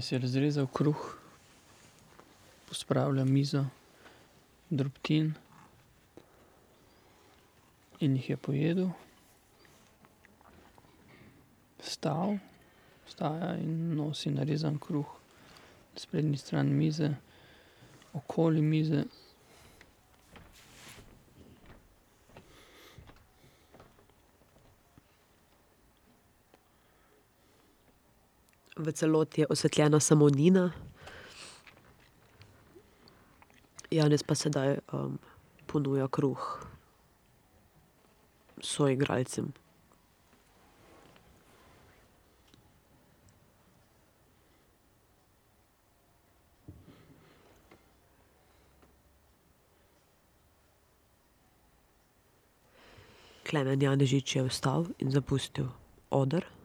Janez je razrezal kruh, pospravlja mizo, drobtin in jih je pojedel. Vstal, vstaja in nosi narezan kruh na sprednji strani mize, okoli mize. V celoti je osvetljena samo Nina. Janez pa sedaj, ponuja kruh soigralcem. Klemen Janežič je vstal in zapustil oder.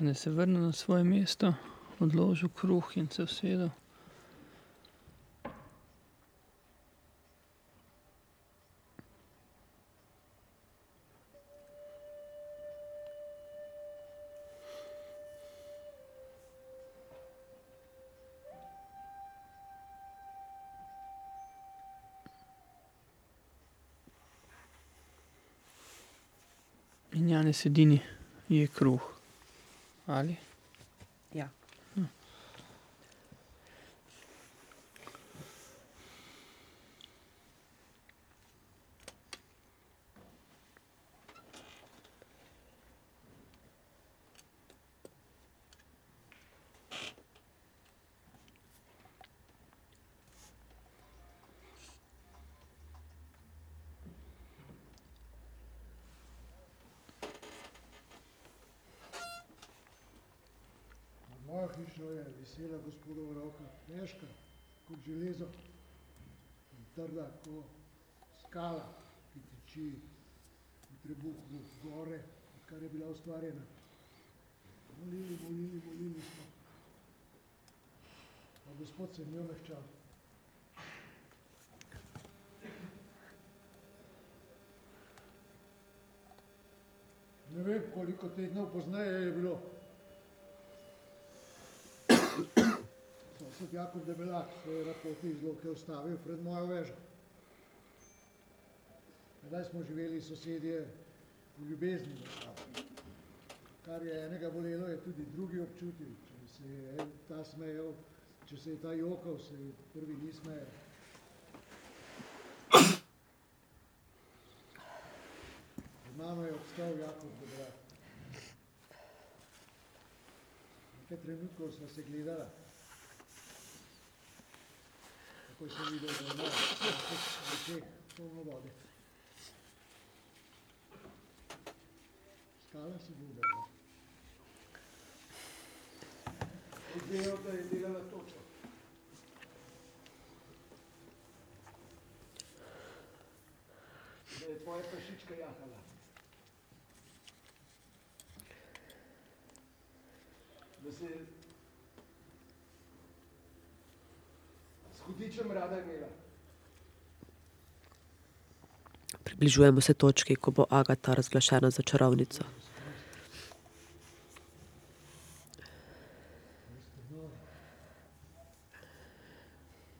Janez se vrnil na svoje mesto, odložil kruh in se usedel. In Janez edini je kruh. Ali? Ja. Nad mojo hišo je visela gospodova roka, težka kot železo in trda ko skala, ki tiči v trebuhu gor, odkar je bila ustvarjena. Molili, molili, molili smo. Pa Gospod se ni omehčal. Ne vem, koliko tednov pozneje je bilo. Sosed Jakob Debelak je iz Loke ustavil pred mojo vežo. Tedaj smo živeli sosedje v ljubezni. Kar je enega bolelo, je tudi drugi občutil. Če se je ta smejal, če se je ta jokal, se prvi ni smejal. Pred mano je obstal Jakob Debelak. Nekaj trenutkov sva se gledala. Takoj sem videl, da ima v očeh polno vode. Skala se bo udarila. Izvedel, da je delala točo. Da je tvoja prašička jahala. Da se je hudičem rada imela. Približujemo se točki, ko bo Agata razglašena za čarovnico.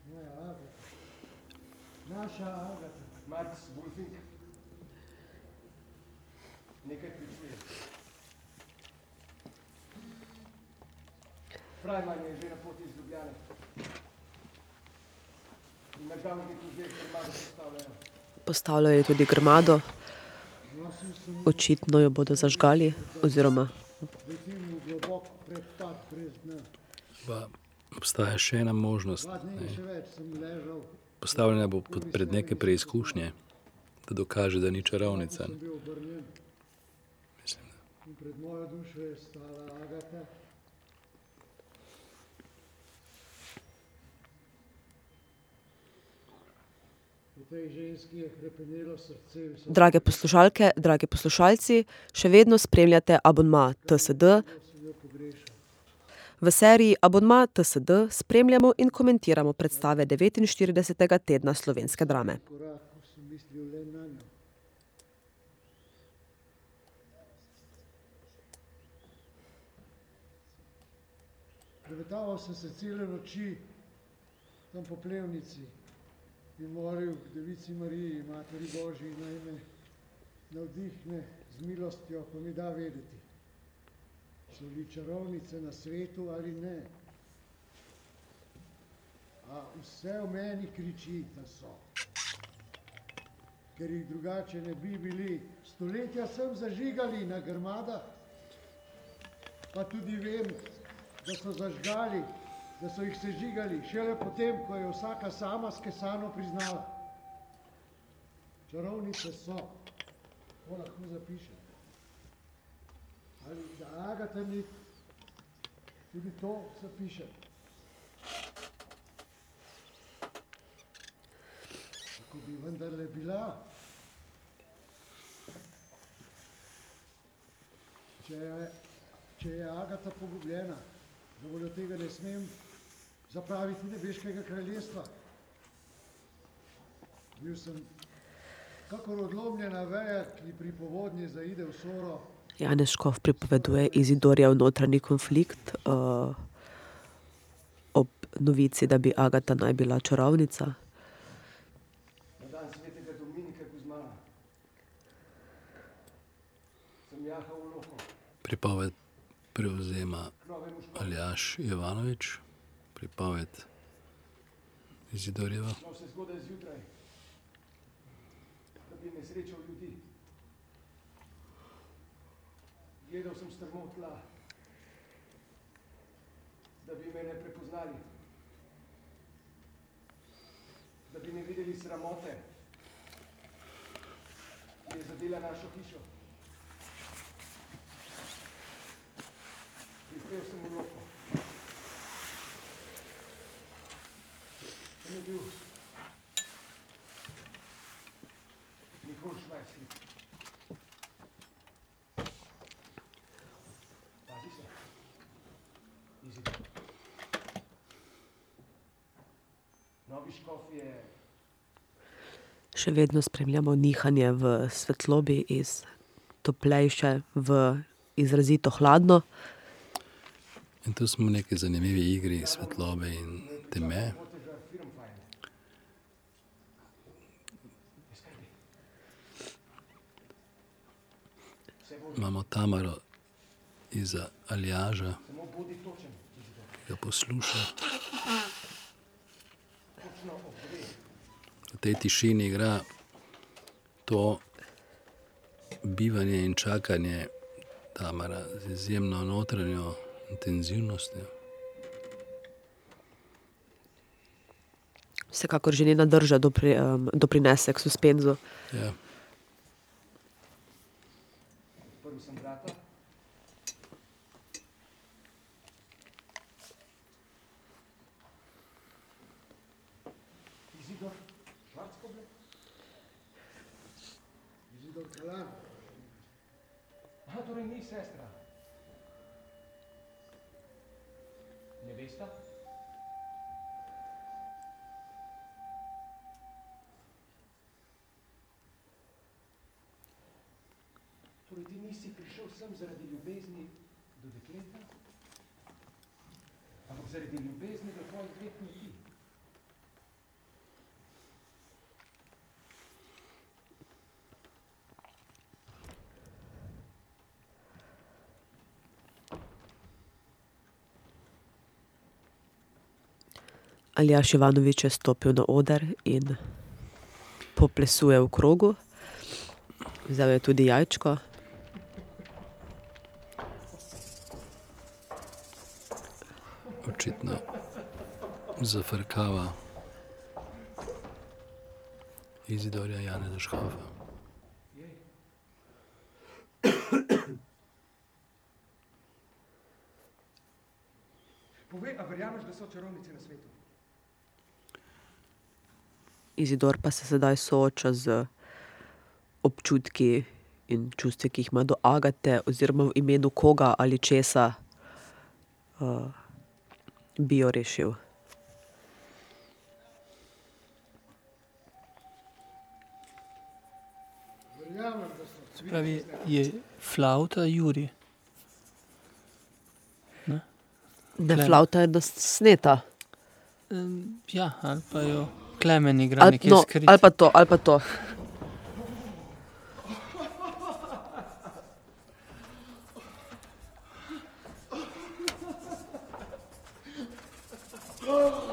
Moja Agata. Naša Agata. Marc Wolfing. Nekaj pričuje. Frajman je že na poti iz Ljubljane. In na Gavniku že grmado postavljajo. Postavljajo tudi grmado. Očitno jo bodo zažgali oziroma. Pa obstaja še ena možnost. Ne. Postavljena bo pod, pred neke preizkušnje, da dokaže, da ni čarovnica. obrnjen Mislim, da. in pred mojo dušo je stala Agata. V tej ženski je hrepenelo srce vse. Drage poslušalke, dragi poslušalci, še vedno spremljate abonma TSD. V seriji Abonma TSD spremljamo in komentiramo predstave 49. tedna slovenske drame. Prevetaval sem se cele noči tam po plevnici in molil k Devici Mariji, Materi Božji, naj me navdihne z milostjo, ko mi da vedeti, so li čarovnice na svetu ali ne. A vse v meni kriči, da so. Ker jih drugače ne bi bili. Stoletja sem zažigali na grmadah, pa tudi vem, da so zažgali, da so jih sežigali, šele potem, ko je vsaka sama skesano priznala. Čarovnice so, to lahko zapišem. Ali da Agata ni, tudi to zapišem. Ko bi vendarle bila. Če je, če je Agata pogubljena, da voljo tega ne smem zapraviti nebeškega kraljestva. Bil sem kakor odlomljena veja, ki pri povodnji zaide v soro, Janez Škof pripoveduje Izidorjev notranji konflikt uh, ob novici, da bi Agata naj bila čarovnica. Na dan svetega Dominika Guzmana sem jahal v loko, Pripoved prevzema Aljaš Jovanovič, pripoved srečal ljudi. Gledal sem strmo tla, da bi me ne prepoznali, da bi ne videli sramote, ki je zadela našo hišo. Prispel sem v loko. Sem je bil Nikol Švajslik. Pazi se. Izidor. Novi škof je Še vedno spremljamo nihanje v svetlobi iz toplejše v izrazito hladno. In tu smo v neki zanimivi igri svetlobe in teme. Imamo Tamaro iza Aljaža, ki ga posluša. V tej tišini igra to bivanje in čakanje Tamara z izjemno notranjo intenzivnostjo. Vsekakor že njena drža dopri, um, doprinese k suspenzu. Ja. Odprl sem vrata. Izidor Švarckoble. Izidor Kalan, Aha, torej ni sestra. Nevesta? Torej ti nisi prišel sem zaradi ljubezni do dekleta, ampak zaradi ljubezni Aljaš Ivanovič je stopil na oder in poplesuje v krogu. Vzel je tudi jajčko. očitno zafrkava Izidorja Janeza Škofa. Povej, a verjameš, da so čarovnice na svetu? Izidor pa se sedaj sooča z občutki in čustvi, ki jih ima do Agate, oziroma v imenu koga ali česa uh, bi jo rešil. Pravi, je flauta Juri. Ne, Klem. flauta je sneta. Em, Ja, ali pa jo Klemen igra Ali, nekaj no, skrit. ali pa to, ali pa to.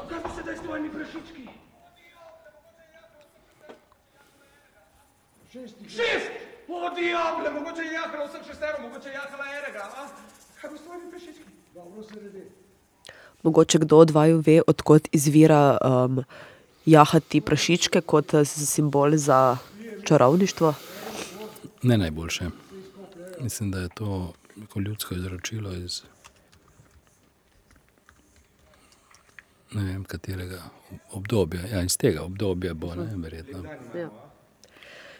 Kaj pa sedaj s tvojimi prašički? šestih. Šest! O, diable, mogoče je jahala vseh šestero, mogoče je jahala enega, a? Kaj bo s tvojimi prašički? Dobro se redi. Mogoče kdo od vaju ve, odkot izvira um, jahati prašičke kot eh, simbol za čarovništvo. Ne najboljše. Mislim, da je to neko ljudsko izročilo iz ne vem katerega obdobja. Ja, iz tega obdobja bo, ne, verjetno. Ja.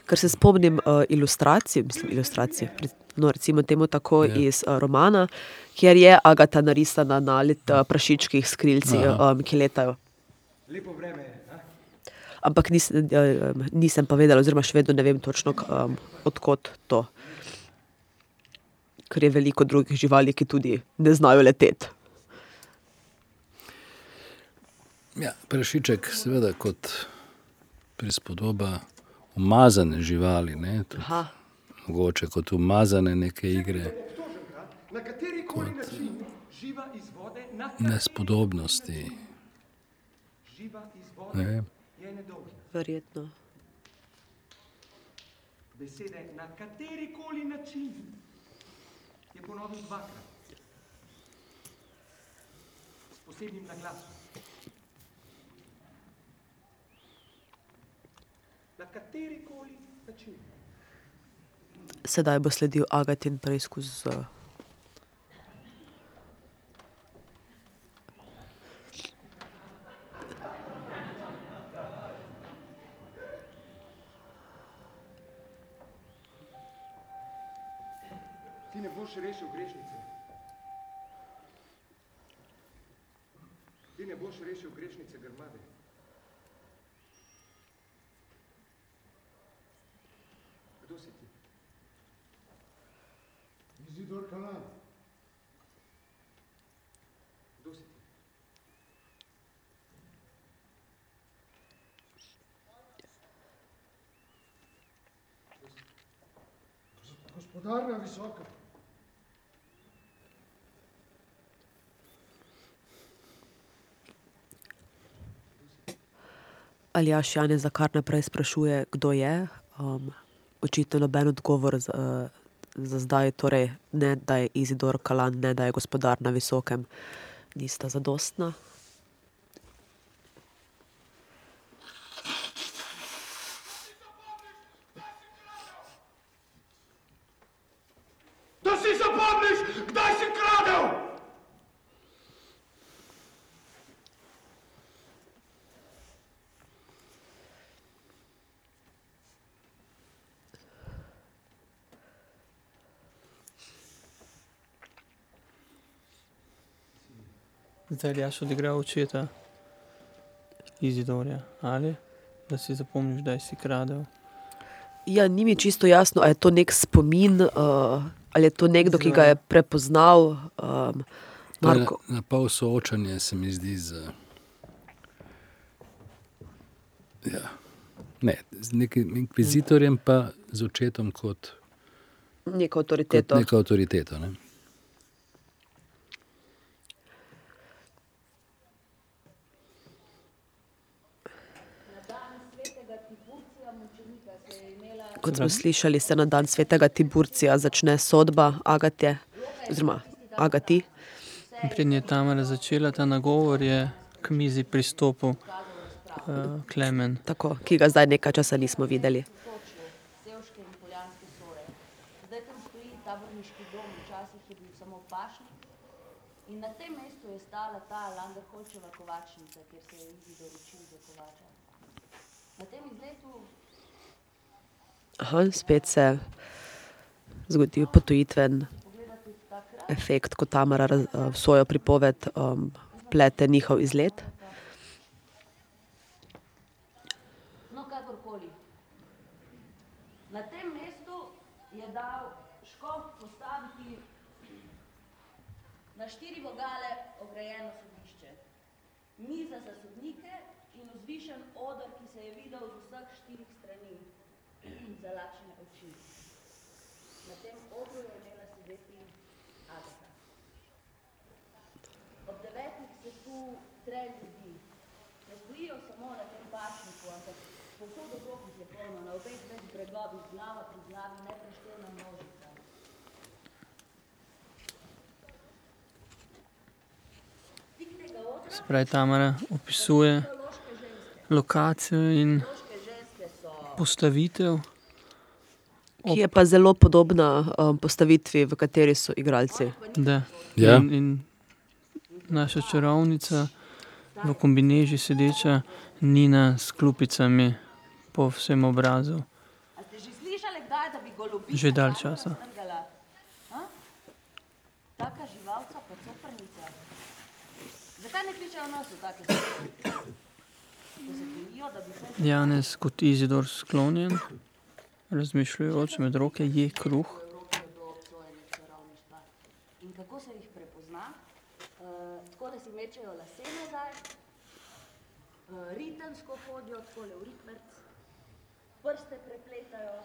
Ker se spomnim uh, ilustracij, mislim, ilustracij, pri- no, recimo temu tako Ja. iz uh, romana, kjer je Agata narisana na let uh, prašičkih s krilci, Aha. um, ki letajo. Lepo vreme je? Ampak nis, um, nisem pa vedela, oziroma še vedno ne vem točno, um, odkot to. Ker je veliko drugih živali, ki tudi ne znajo leteti. Ja, prašiček, seveda, kot prispodoba umazane živali, ne, mogoče kot umazane neke igre na kateri koli način živa iz vode na nespodobnosti. živa iz vode Ne. Verjetno. Besede na kateri koli način je ponovil dvakrat. S posebnim naglasom. Na kateri koli način. Sedaj bo sledil Agatin preizkus z ne boš rešil grešnice. Ti ne boš rešil grešnice grmade. Kdo si ti? Izidor Kalan. Kdo si ti? Gospodarna visoka. Aljaš Janeza kar naprej sprašuje, kdo je. Um, očitno noben odgovor za, uh, za zdaj, torej ne da je Izidor Kalan, ne da je gospodar na visokem, nista zadostna. Zdaj Jaš odigral očeta Izidorja, ali da si zapomniš, da si kradel. Ja, ni mi čisto jasno, ali je to nek spomin, uh, ali je to nekdo, ki ga je prepoznal. Um, Marko, Na, na pol soočanje se mi zdi z. Ja, ne, z nekim inkvizitorjem, pa z očetom kot, neko kot avtoriteto. neko avtoriteto. Ne? Kot smo slišali, se na dan svetega Tiburcija začne sodba Agate, oziroma Agati. In preden je Tamara začela ta nagovor, je k mizi pristopil uh, Klemen. Tako, ki ga zdaj nekaj časa nismo videli. In tam na tem mestu je stala ta Landerholčeva kovačnica, kjer se je Izidor učil za kovača. Na tem izletu Aha, spet se zgodi potujitven efekt, ko Tamara raz, uh, svojo pripoved um, plete njihov izlet. No, kakorkoli. Na tem mestu je dal škof postaviti na štiri vogale ograjeno sodišče. Miza za sodnike in vzvišen oder, ki se je videl z vseh štirih strani za lačne oči. Na tem odru je imela sedeti Agata. Ob devetih se tu tre ljudi. Ne stojijo samo na tem pašniku, ampak povsod okrog jih je polno, na obeh dveh bregovih, glava pri glavi, nepreštevna množica. Se pravi, Tamara opisuje lokacijo in postavitev. Ki je pa zelo podobna um, postavitvi, v kateri so igralci. Da. Ja. In, in naša čarovnica, v kombineži sedeča, Nina s klupicami po vsem obrazu. Že slišali kdaj, da bi golobica Že dalj glavo časa. se se Janez kot Izidor sklonjen, razmišljajoč med roke, je kruh. Uh, tako da si mečejo lase nazaj, uh, ritensko hodijo, takole v ritmerc, prste prepletajo,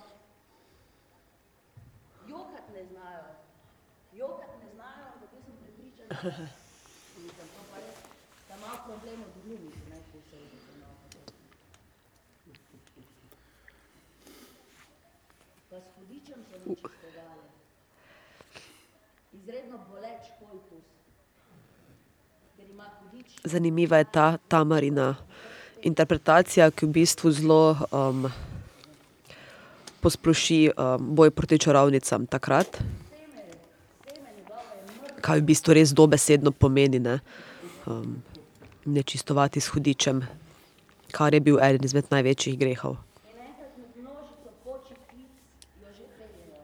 jokat ne znajo. Jokat ne znajo, ampak jaz sem prepričana, [laughs] mislim, to pa res, da ima problem od glumi, ne, ko se je Pa s hudičem so mi čustvovali. Izredno boleč hudič Zanimiva je ta Tamarina interpretacija, ki v bistvu zelo um, posploši um, boj proti čarovnicam takrat. Kaj v bistvu res dobesedno pomeni, ne? Um, nečistovati s hudičem, kar je bil eden izmed največjih grehov. in enkrat med množico počih klic jo že peljejo.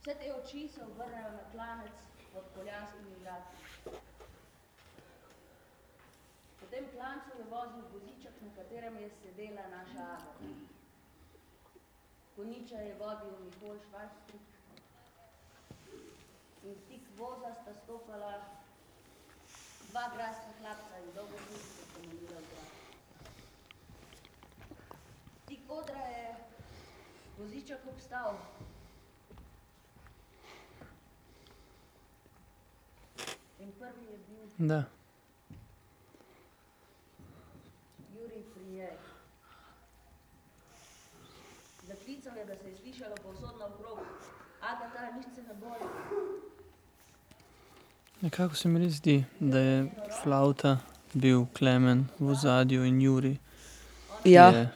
Vse te oči se obrnejo na klanec pod poljanskimi vrati. Po tem klancu je vozil voziček, na katerem je sedela naša Agata. Koniča je vodil Mihol Švarctrik in stik voza sta stopala dva graska hlapca in dolgo guzico pomenila v zrak. Tik odra je voziček obstal. In prvi je bil Da. Jurij pri njej. Zaklical je, da se je slišalo povsod naokrog. Agata, nič se ne boj. Nekako se mi res zdi, da je flauta bil Klemen v zadju in Juri. Ja, je-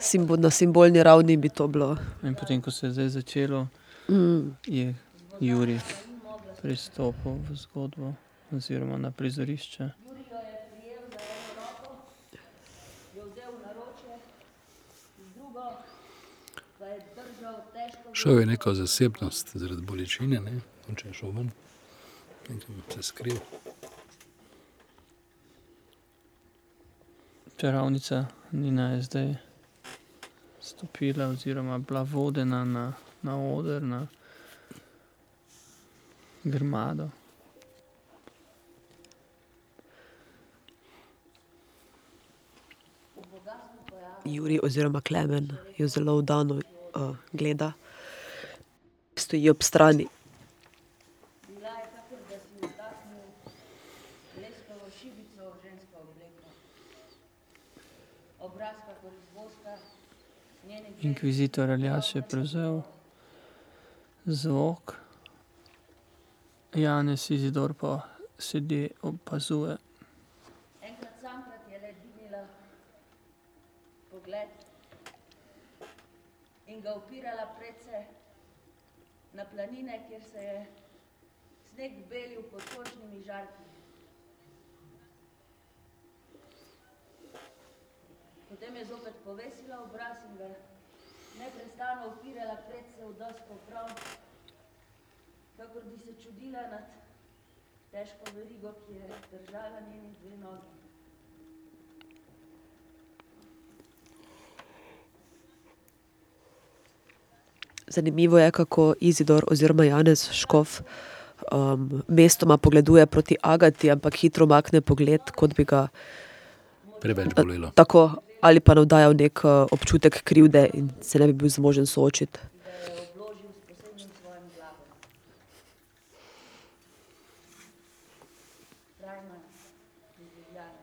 simbol, na simbolni ravni bi to bilo. In potem, ko se je zdaj začelo, Mm. je Juri pristopil v zgodbo oziroma na prizorišče. Jurij jo je prijel za eno roko, jo vzel v naročje, z drugo pa je držal težko Šel je neko zasebnost zaradi bolečine, ne? Če je šel ven, nekam se skril. Čarovnica Nina je zdaj stopila oziroma bila vodena na, na oder, na grmado. Juri oziroma Klemen jo zelo vdano uh, gleda, stoji ob strani. Inkvizitor Aljaš je prevzel zvok Janez Izidor pa sedi, opazuje. Pogled in ga upirala predse na planine, kjer se je sneg belil pod sončnimi žarki. Potem je zopet povesila obraz in ga neprestano upirala predse v desko prav, kakor bi se čudila nad težko verigo, ki je držala njeni dve nogi. Zanimivo je, kako Izidor oziroma Janez Škof um, mestoma pogleduje proti Agati, ampak hitro umakne pogled, kot bi ga Preveč bolelo. tako ali pa navdajal neki občutek krivde in se ne bi bil zmožen soočiti. da jo je obložil s posebnim svojim blagom. Rajman iz Ljubljane.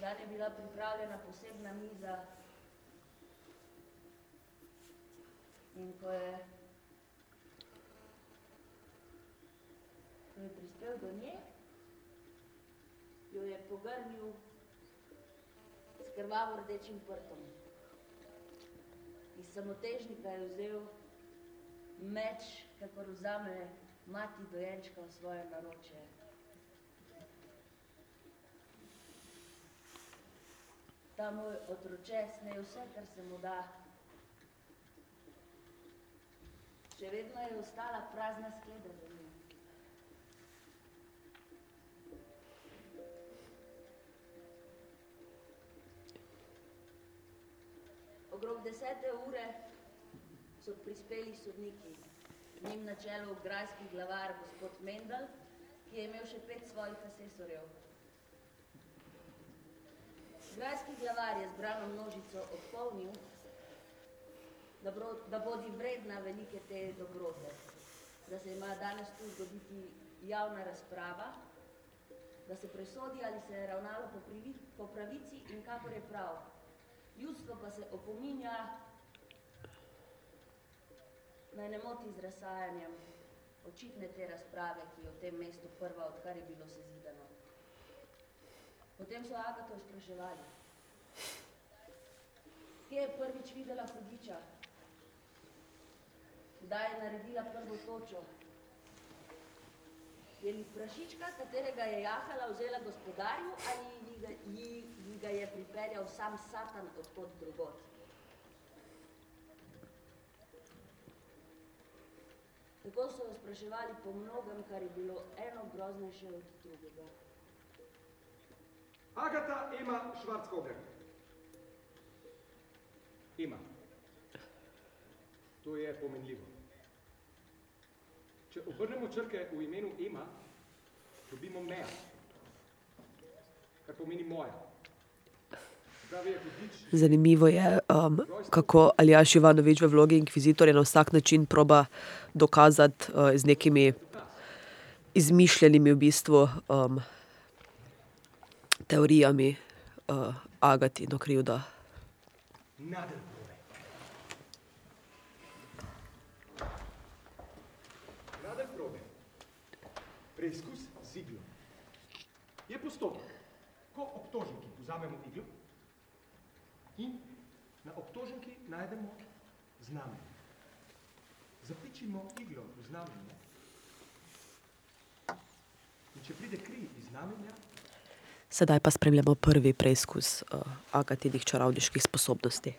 Zanj je bila pripravljena posebna miza in ko je, prispel do nje, jo je pogrnil s krvavo rdečim prtom. Iz samotežnika je vzel meč, kakor vzame mati dojenčka v svoje naročje. Ta moj otroče sne vse, kar se mu da. Še vedno je ostala prazna skleda za njim. Okrog desete ure so prispeli sodniki, njim na čelu grajski glavar gospod Mendel, ki je imel še pet svojih asesorjev. Grajski glavar je zbrano množico opolnil, da, bro, da bodi vredna velike te dobrote, da se ima danes tu zgoditi javna razprava, da se presodi, ali se je ravnalo po, privi, po pravici in kakor je prav. Ljudstvo pa se opominja, naj ne moti z razsajanjem očitne te razprave, ki je v tem mestu prva, odkar je bilo sezidano. Potem so Agato spraševali, kje je prvič videla hudiča, kdaj je naredila prvo točo. Je li prašička, katerega je jahala, vzela gospodarju ali ji ga, ji, ji ga je pripeljal sam Satan od kod drugot? Tako so jo spraševali po mnogem, kar je bilo eno groznejše od drugega. Agata Ema Schwarzkoger. Ema. To je pomenljivo. Če obrnemo črke v imenu Ema, dobimo meja, kar pomeni moja. Zanimivo je, um, kako Aljaš Ivanovič v vlogi inkvizitorja na vsak način proba dokazati uh, z nekimi izmišljenimi v bistvu um, teorijami uh, Agatino krivdo. nader probe. Nader probe. Preizkus z iglo. Je postopek, ko obtoženki vzamemo iglo in na obtoženki najdemo znamenje. Zapičimo iglo v znamenje in če pride kri iz znamenja, Sedaj pa spremljamo prvi preizkus uh, Agatinih čarovniških sposobnosti.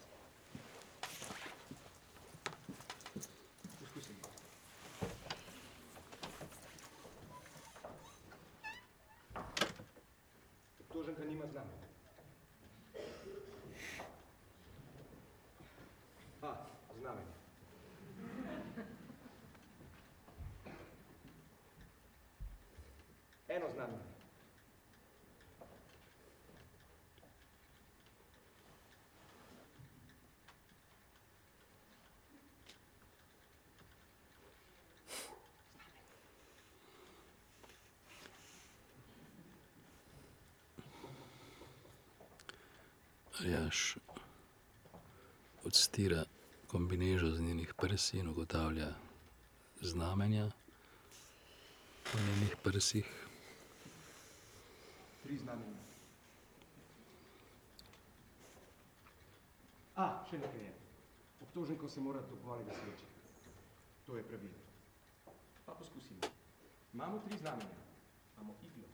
poskusimo. Obtoženka nima znamenja. A, znamenje. Eno znamenje. Aljaš prsi in ugotavlja, znamenja po njenih prsih. Tri znamenja. A, še nekaj je. Obtoženko se mora do golega sreče. To je pravilo. Pa poskusimo. Imamo tri znamenja. Imamo iglo.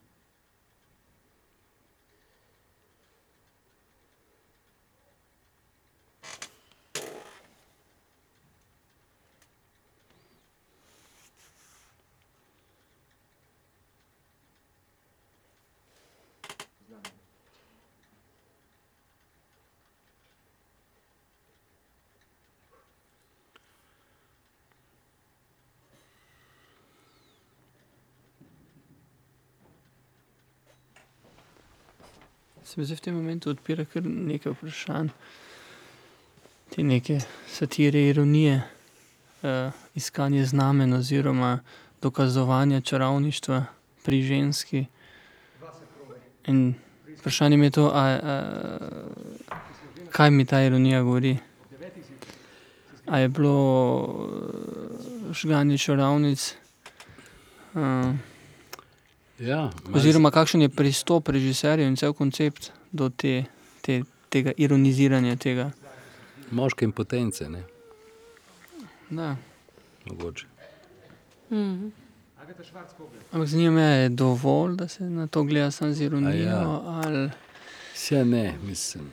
Se mi v tem momentu odpira kar nekaj vprašanj. Te neke satire, ironije, uh, iskanje znamen oziroma dokazovanja čarovništva pri ženski. In vprašanje je to, a, a, kaj mi ta ironija govori. A je bilo eh, žganje čarovnic? Ja, Oziroma, kakšen je pristop režiserjev in cel koncept do te, te, tega ironiziranja tega? moške impotence, ne? Da. Mogoče. Mhm. Agata Švarc-Kobler. Ampak zanima me, je dovolj, da se na to gleda samo z ironijo? ja. Ali... Vse ne, mislim.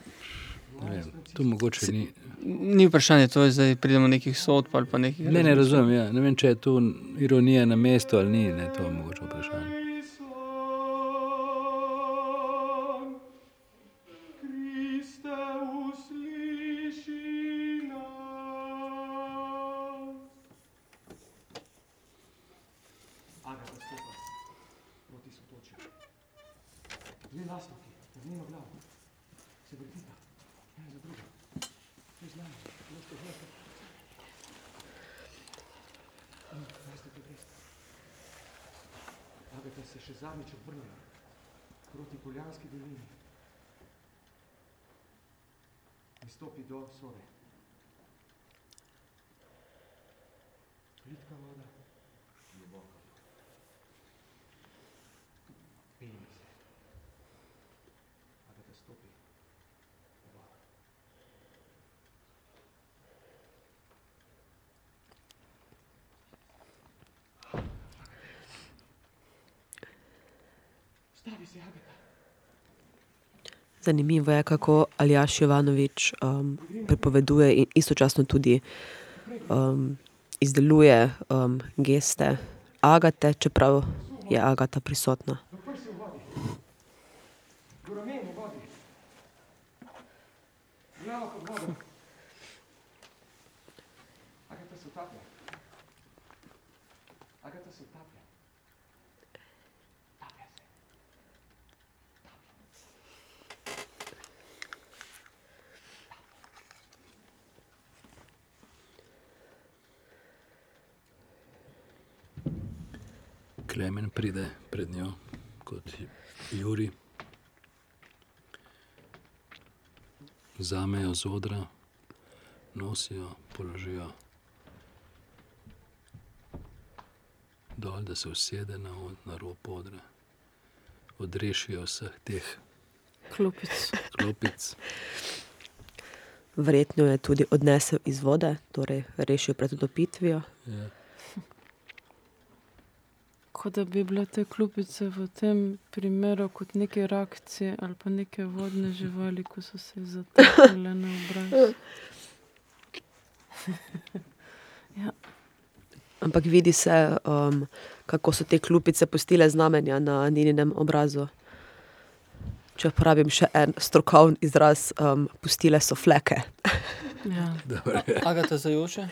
Ne vem, tu mogoče ni. Ni vprašanje, to je zdaj pridemo nekih sodb ali pa nekih. Ne, ne razumem. Ja. Ne vem, če je tu ironija na mestu ali ni. Ne, to je mogoče vprašanje. до Суры. Плит колода. Глубоко. Пенемся. От этой стопы. Вала. Ставися, Агата. Zanimivo je, kako Aljaš Jovanovič um, pripoveduje in istočasno tudi um, izdeluje um, geste Agate, čeprav je Agata prisotna. Zaprl se v vodi. V ramenu vodi. Glava pod vodo. Agata se utaplja. Agata se utaplja. Taplja se. Klemen pride pred njo kot Juri. Vzamejo z odra, nosijo, položijo dol, da se usede na, od- na rob odra. Odrešijo vseh teh Klopic. klopic. Verjetno je tudi odnesel iz vode, torej rešil pred utopitvijo. Ja. Kot da bi bile te klupice v tem primeru kot neke reakcije ali pa neke vodne živali, ko so se zataknile na obraz. [laughs] Ampak vidi se, um, kako so te klupice pustile znamenja na njenem obrazu. Če uporabim še en strokovni izraz, um, pustile so fleke. Ja. [laughs] Dobro. Agata zajoče,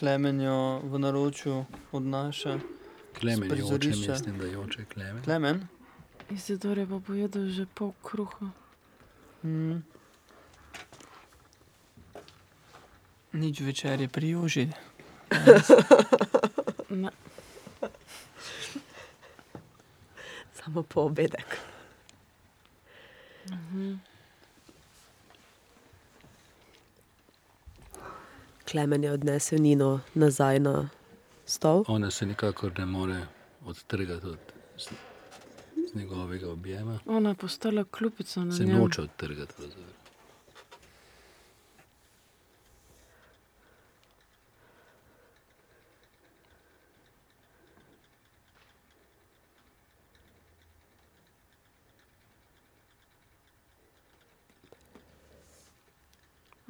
Klemen jo v naročju odnaša. Klemen joče, prizorišča. mislim, da joče klemen. Klemen? Izidor je pa pojedel že pol kruha. Mm. Nič večer je pri Joži. [laughs] Ne. [laughs] Samo po obedek. Klemen je odnesel Nino nazaj na stol. Ona se nikakor ne more odtrgati od z, z njegovega objema. Ona je postala klupica na Se njem. noče odtrgati. pravzaprav.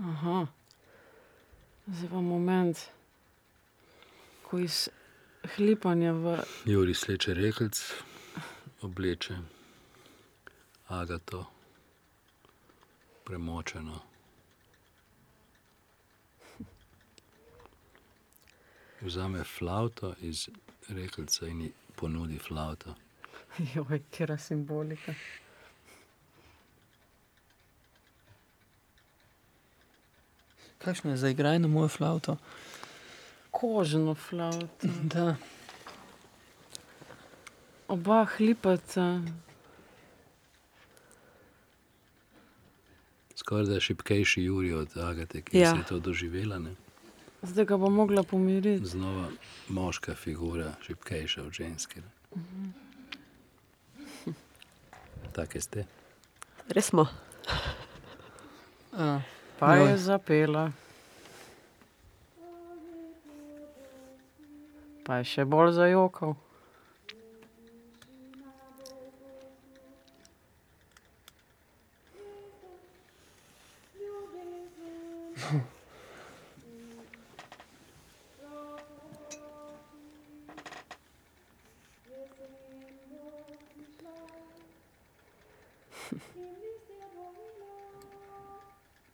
Aha. Zdaj pa moment, ko iz hlipanja v Juri sleče rekelc, obleče agato, premočeno. Vzame flavto iz rekelca in ji ponudi flavto. Joj, kera simbolika. Kakšno je zaigraj na mojo flavto? Kožno flavto. Da, Oba hlipata. Skoraj da je šipkejši Juri od Agate, ki Ja. je to doživela. Ne? Zdaj ga bo mogla pomiriti. Znova moška figura, šipkejša od ženske. Ne? Take ste. Res smo. a, Pa Joj. je zapela. Pa je še bolj zajokal.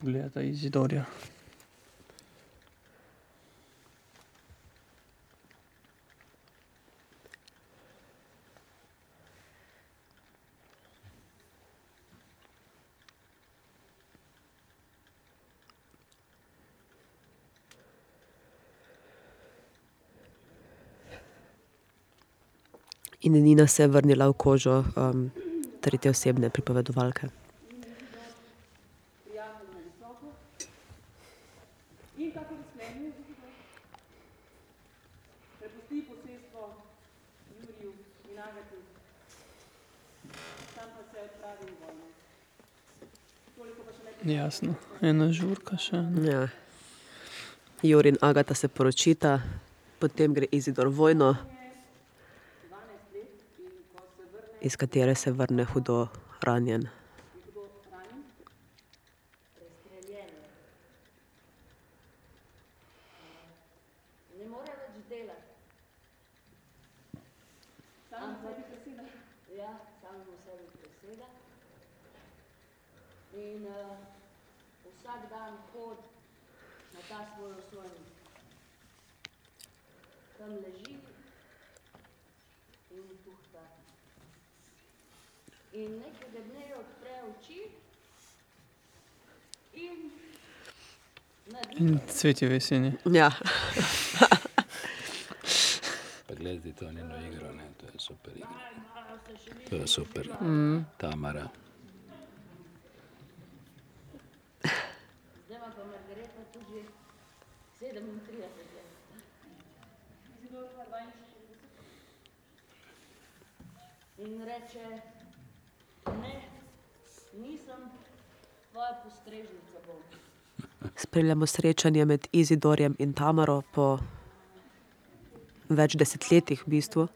gledata Izidorja. In Nina se je vrnila v kožo um, tretje osebne pripovedovalke. Jasno, ena žurka še. ne. Ja. Juri in Agata se poročita, potem gre Izidor vojno, 12 let in ko se vrne, iz katere se vrne hudo ranjen. je hudo ranjen, Prestreljen. Ne more več delati. sam na sebi preseda. Ja, sam v sebi preseda. In uh, vsak dan hodi na ta svoj osvojnik. Tam leži in tuhta. In nekega dne odpre oči in naredi In cvetje v jeseni. Ja. Pa gledajte to njeno igro, ne? to je super igra. To je super. Tamara. Zdaj pa Margareta tudi že 37 let. Izidor pa 42. In reče, ne, nisem tvoja postrežnica bom. Spremljamo srečanje med Izidorjem in Tamaro po več desetletjih v bistvu.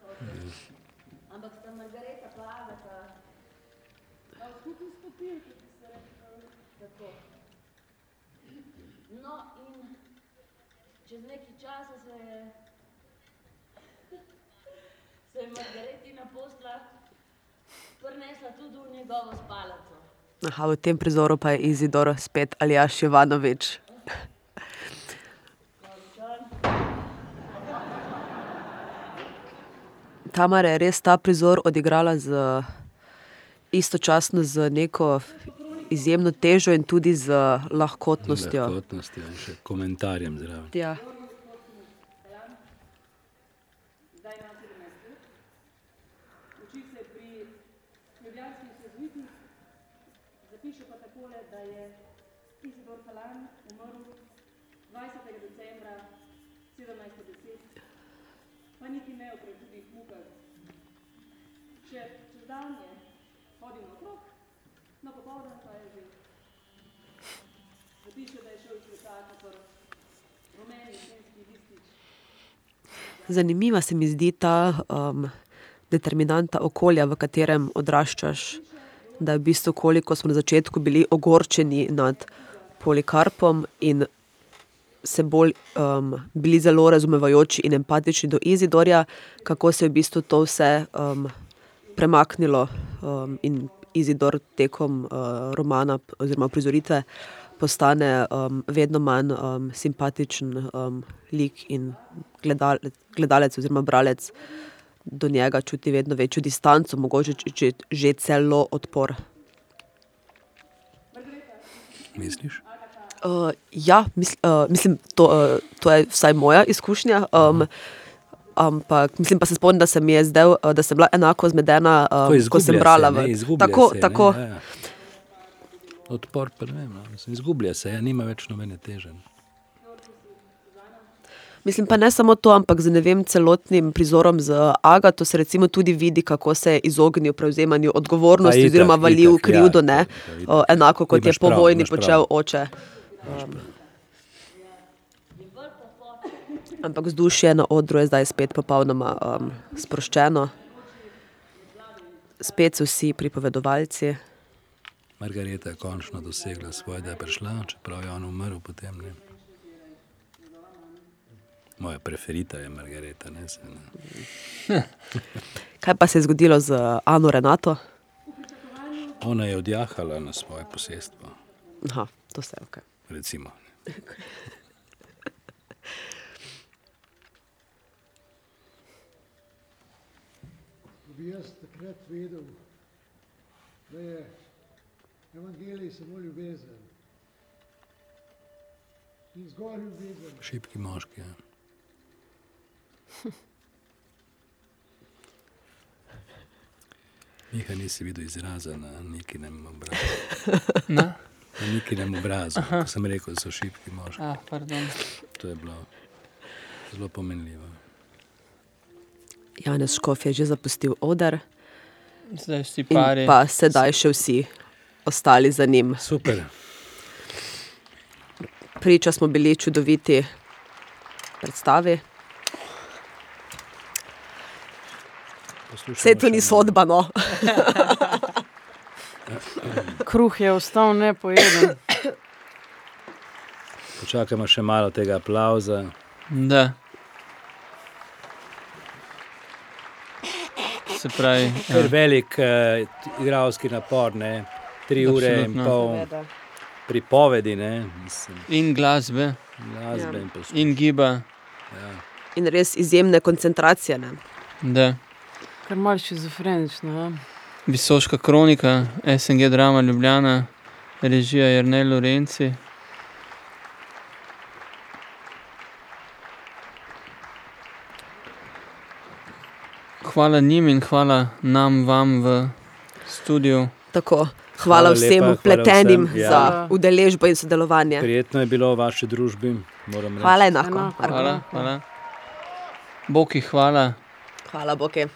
No Margaretina posla prinesla tudi v njegovo spalnico. Aha, v tem prizoru pa je Izidor spet Aljaš Jovanovič. Tamara je res ta prizor odigrala z, istočasno z neko izjemno težo in tudi z lahkotnostjo. Lahkotnostjo in še komentarjem zraven. Ja. Zdaj ima 17 let. Uči se pri ljubljanskih jezuitih, zapiše pa takole, da je Izidor Kalan umrl 20. decembra 1710 pa niti ne o prehudih mukah. Še čez dan je hodil naokrog, no popoldan pa je že. Zapiše, da je šel iz sveta kakor rumeni jesenski listič. Zanimiva se mi zdi ta um, determinanta okolja, v katerem odraščaš. Da je v bistvu, koliko smo na začetku bili ogorčeni nad polikarpom in se bolj um, bili zelo razumevajoči in empatični do Izidorja, kako se je v bistvu to vse um, premaknilo um, in Izidor tekom uh, romana oziroma prizoritve postane um, vedno manj um, simpatičen um, lik in gledalec, gledalec oziroma bralec do njega čuti vedno večjo distanco, mogoče že, že celo odpor. Misliš? Uh, ja, misl, uh, mislim, to, uh, to je vsaj moja izkušnja. Um, ampak mislim pa se spomnim, da se mi je zdel, uh, da sem bila enako zmedena, Ko um, ko sem izgublja brala. se, ne, v- tako, se, ne, tako. ja, ja. Odpor pa ne vem, no. Mislim, izgublja se, ja, nima več nobene teže. Mislim pa ne samo to, ampak z ne vem, celotnim prizorom z Agato se recimo tudi vidi, kako se je izognil prevzemanju odgovornosti oziroma valil ja, krivdo, ne, itak, itak. o, enako kot je Imaš po prav, vojni imaš prav. počel oče. Um, ampak vzdušje na odru je zdaj spet popolnoma um, sproščeno. Spet so vsi pripovedovalci. Margareta je končno dosegla svoje, da je prišla, čeprav je on umrl potem. Ne. Moja preferita je Margareta. Ne, se, ne. [laughs] Kaj pa se je zgodilo z Ano Renato? Ona je odjahala na svoje posestvo, Aha, to se je ok. recimo. [laughs] bi jaz takrat vedel, da je evangelij samo ljubezen. In zgolj ljubezen. Šipki moški. Ja. [laughs] Miha nisi videl izraza na nekinem obrazu. [laughs] Na? Na nekinem obrazu, ko sem rekel, da so šipki moški. Ah, pardon. To je bilo zelo pomenljivo. Janez Škof je že zapustil oder Zdaj vsi in pari. pa sedaj še vsi ostali za njim. Super. Priča smo bili čudoviti predstavi. Vse to ni malo. sodba, no. [laughs] Kruh je ostal nepojeden. Počakajmo še malo tega aplauza. Da. Se pravi, Ker ja, velik uh, igralski napor, ne? tri ure in Absolutno. pol pripovedi, ne? Mislim, in glasbe, glasbe Ja. in poslušanje. in giba. Ja. In res izjemne koncentracije. Ne? Da. Kar malo šizofrenično. Ja? Visoška kronika, SNG drama Ljubljana, režija Jrnej Lorenci. Hvala njim in hvala nam, vam v studiu. Tako, hvala, Hvala hvala vsem lepa, hvala upletenim vsem, ja. za udeležbo in sodelovanje. Prijetno je bilo v vaši družbi. moram reči. Hvala enako. Enako. Hvala, hvala. Boki, hvala. Hvala, Boki.